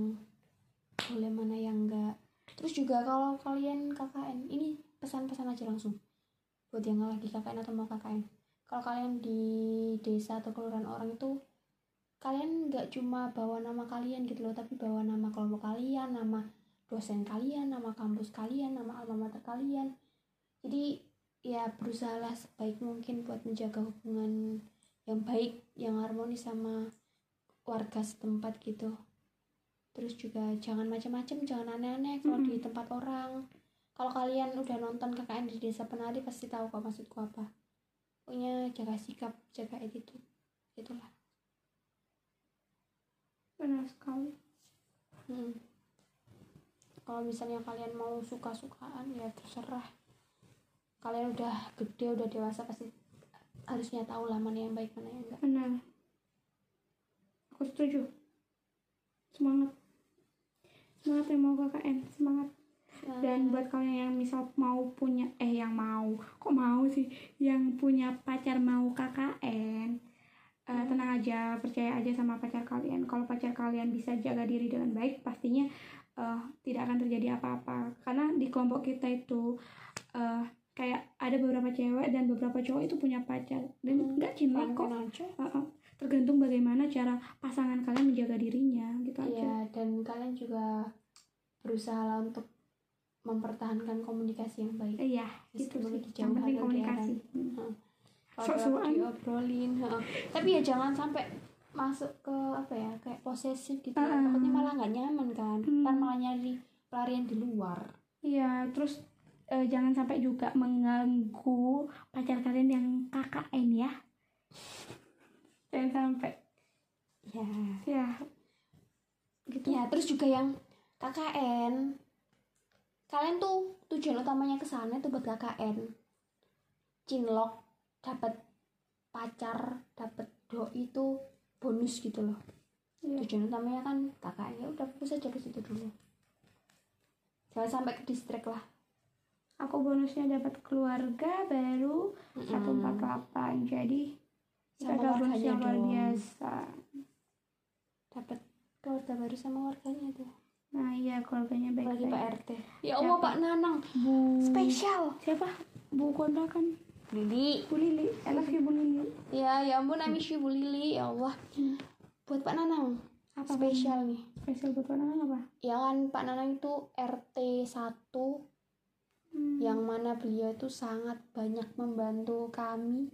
boleh mana yang enggak terus juga kalau kalian KKN ini pesan-pesan aja langsung buat yang lagi KKN atau mau KKN kalau kalian di desa atau kelurahan orang itu kalian nggak cuma bawa nama kalian gitu loh tapi bawa nama kelompok kalian nama dosen kalian nama kampus kalian nama alma mater kalian. Jadi ya berusahalah sebaik mungkin buat menjaga hubungan yang baik yang harmonis sama warga setempat gitu. Terus juga jangan macam-macam jangan aneh-aneh kalau di tempat orang. Kalau kalian udah nonton KKN di desa penari pasti tahu kok maksudku apa. Pokoknya jaga sikap jaga attitude itulah benar sekali. Hmm. kalau misalnya kalian mau suka-sukaan ya terserah. Kalian udah gede udah dewasa pasti harusnya tahu lah mana yang baik mana yang enggak. Benar. Aku setuju. Semangat. Semangat yang mau KKN semangat. Dan buat kalian yang misal mau punya eh yang mau. Kok mau sih? Yang punya pacar mau KKN eh, tenang aja percaya aja sama pacar kalian. Kalau pacar kalian bisa jaga diri dengan baik pastinya eh, tidak akan terjadi apa-apa. Karena di kelompok kita itu eh, kayak ada beberapa cewek dan beberapa cowok itu punya pacar. Dan Hmm, nggak cinlok kok. aja Uh, uh. tergantung bagaimana cara pasangan kalian menjaga dirinya gitu aja. Iya, dan kalian juga berusaha lah untuk mempertahankan komunikasi yang baik. iya gitu sih. yang penting komunikasi. Hmm. Sok-sokan. diobrolin. Tapi ya jangan sampai masuk ke apa ya, kayak posesif gitu. ya. Ah. Takutnya malah nggak nyaman kan. Hmm. Ntar malah nyari pelarian di luar. iya terus eh, jangan sampai juga mengganggu pacar kalian yang KKN ya jangan sampai Ya. ya gitu Ya, terus juga yang KKN. Kalian tuh tujuan utamanya ke sana tuh buat KKN. Cinlok dapat pacar, dapat doi itu bonus gitu loh. Iya. Tujuan utamanya kan KKN ya udah fokus aja ke situ dulu. Jangan sampai ke distrik lah. aku bonusnya dapat keluarga baru Mm-mm. 148 jadi kita Sama ada bonus yang luar biasa Dapat keluarga baru sama warganya tuh. nah iya keluarganya Apalagi baik-baik Pak RT. Ya Allah Siapa? Pak Nanang, Bu spesial. siapa Bu kontrakan Lili Bu Lili I love you Bu Lili ya ya ampun I miss you Bu Lili ya Allah. Buat Pak Nanang. Apa spesial nih. Spesial buat Wanang apa? Ya kan Pak Nanang itu RT 1 Hmm. yang mana beliau itu sangat banyak membantu kami.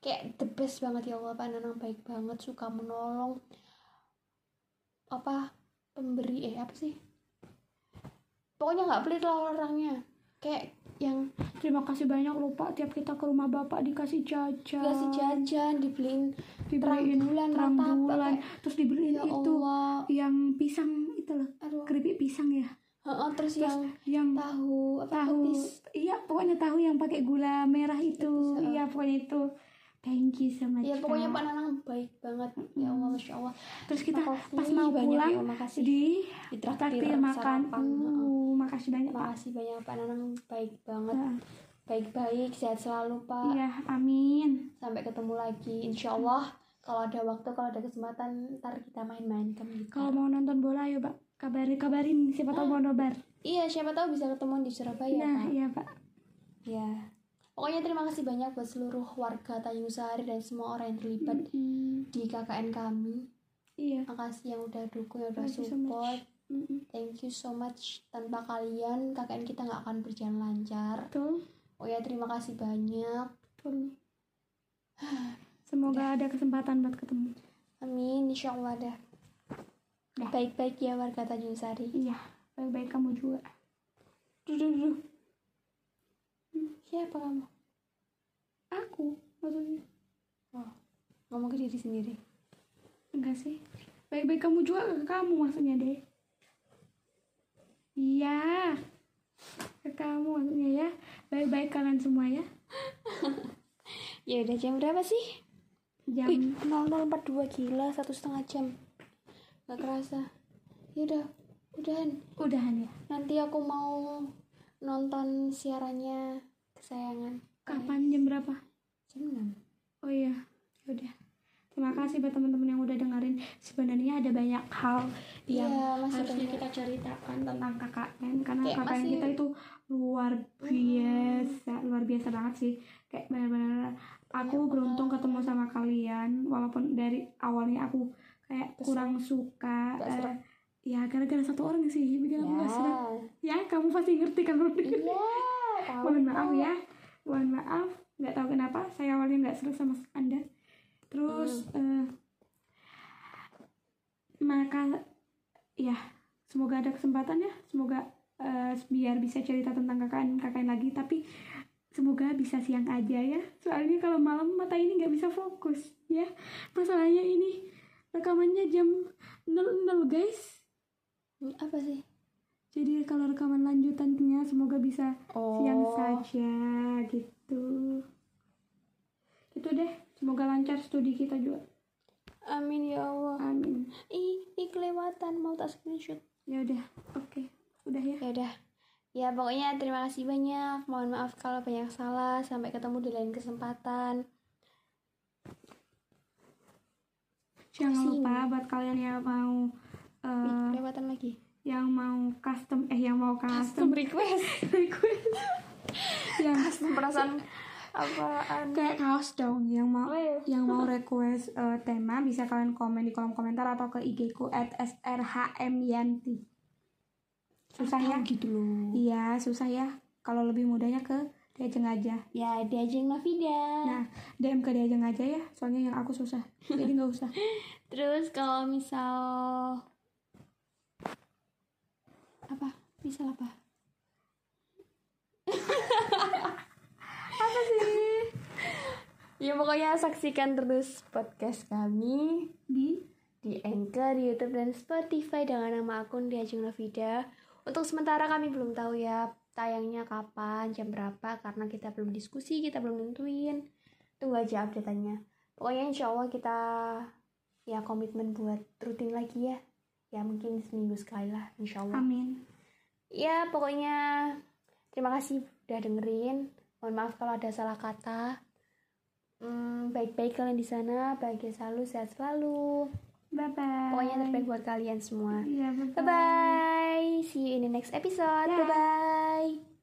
Kayak the best banget ya Allah Pak Nanang. Baik banget suka menolong. Apa pemberi eh apa sih? Pokoknya nggak pelit lah orangnya. Kayak yang terima kasih banyak loh Pak tiap kita ke rumah Bapak dikasih jajan. Dikasih jajan dibeliin dibeliin terang bulan, terang terus dibeliin ya itu Allah. yang pisang itu loh. Aduh. Keripik pisang ya. Heeh, terus, terus yang yang tahu apa tahu. petis. Iya pokoknya tahu yang pakai gula merah itu. Iya pokoknya itu thank you so much ya pokoknya. Pak Nanang baik banget. Ya Allah masya Allah. Terus kita Makasih pas mau pulang ya, makasih. di ditraktir traktir makan. uh, makasih banyak Pak. Makasih banyak. Pak Nanang baik banget. Baik-baik sehat selalu Pak. Iya amin. Sampai ketemu lagi insya Allah. Kalau ada waktu kalau ada kesempatan ntar kita main-main ke kalau mau nonton bola ayo Pak. Kabarin kabarin. Siapa tahu mau nobar. Iya siapa tahu bisa ketemu di Surabaya nah Pak. iya Pak. Ya pokoknya terima kasih banyak buat seluruh warga Tanjung Sari dan semua orang yang terlibat Mm, di KKN kami. Iya. Makasih yang udah dukung yang udah Thank you so support. Mm-mm. thank you so much. Tanpa kalian KKN kita nggak akan berjalan lancar. Betul. Oh ya terima kasih banyak. Betul. [SIGHS] Semoga ada kesempatan buat ketemu. Amin insya Allah Dah. baik-baik ya warga Tanjung Sari. Iya baik-baik kamu juga. Duh, duh, duh. Siapa kamu? Aku maksudnya. Oh ngomong ke diri sendiri. Enggak sih. Baik-baik kamu juga ke kamu maksudnya deh iya. Ke kamu maksudnya ya. Baik-baik kalian semua ya. [LAUGHS] Ya udah jam berapa sih? Jam Wih, 0042 gila satu setengah jam. Nggak kerasa. Ya udah udahan. Udahan ya. Nanti aku mau nonton siarannya kesayangan. Kapan? Jam berapa? Jam 6 oh iya udah. Terima kasih buat teman-teman yang udah dengerin. Sebenarnya ada banyak hal yang Iya, masih harusnya banyak. kita ceritakan tentang KKN karena Kayak KKN masih- kita itu luar biasa luar biasa banget sih. Kayak benar-benar aku Banyak beruntung ketemu sama kalian. Walaupun dari awalnya aku kayak Kesel. kurang suka eh, ya gara-gara satu orang sih. Bikin aku gak serem. Ya ya kamu pasti ngerti kan iya tahu mohon maaf ya. Mohon maaf. Nggak tahu kenapa. Saya awalnya nggak seru sama anda. Terus Hmm. eh, maka ya semoga ada kesempatan ya. Semoga eh, biar bisa cerita tentang KKN KKN lagi. Tapi semoga bisa siang aja ya. Soalnya kalau malam mata ini nggak bisa fokus ya. Masalahnya ini rekamannya jam 00 guys. Apa sih jadi kalau rekaman lanjutannya semoga bisa oh. siang saja gitu. Gitu deh semoga lancar studi kita juga. Amin ya Allah. Amin. Ih ih kelewatan mau tak screenshot? Ya udah oke. Udah ya? Ya udah. Ya pokoknya terima kasih banyak. Mohon maaf kalau banyak salah. Sampai ketemu di lain kesempatan. Jangan lupa buat kalian yang mau Ih, eh, kelewatan lagi yang mau custom eh yang mau custom. Custom request. [LAUGHS] Request. Yang custom perasaan apaan? Kayak kaos dong. Yang mau Oh, iya. yang mau request eh, tema bisa kalian komen di kolom komentar atau ke IG ku at srhmyanti. Susah ya? gitu loh. Iya susah ya. Kalau lebih mudahnya ke diajeng aja. Ya diajeng Navida nah DM ke diajeng aja ya. Soalnya yang aku susah. Jadi nggak usah. [LAUGHS] Terus kalau misal apa misal apa [LAUGHS] apa sih ya pokoknya saksikan terus podcast kami di di Anchor, di YouTube, dan Spotify dengan nama akun Diajeng Novida. Untuk sementara kami belum tahu ya tayangnya kapan, jam berapa, karena kita belum diskusi, kita belum nentuin. Tunggu aja update-nya. Pokoknya insya Allah kita ya komitmen buat rutin lagi ya. Ya mungkin seminggu sekali lah, insya Allah. amin Ya pokoknya terima kasih udah dengerin. Mohon maaf kalau ada salah kata. Hmm, baik-baik kalian di sana, bahagia selalu, sehat selalu. bye bye Pokoknya terbaik buat kalian semua. iya bye Bye bye. See you in the next episode. Dah. Bye bye.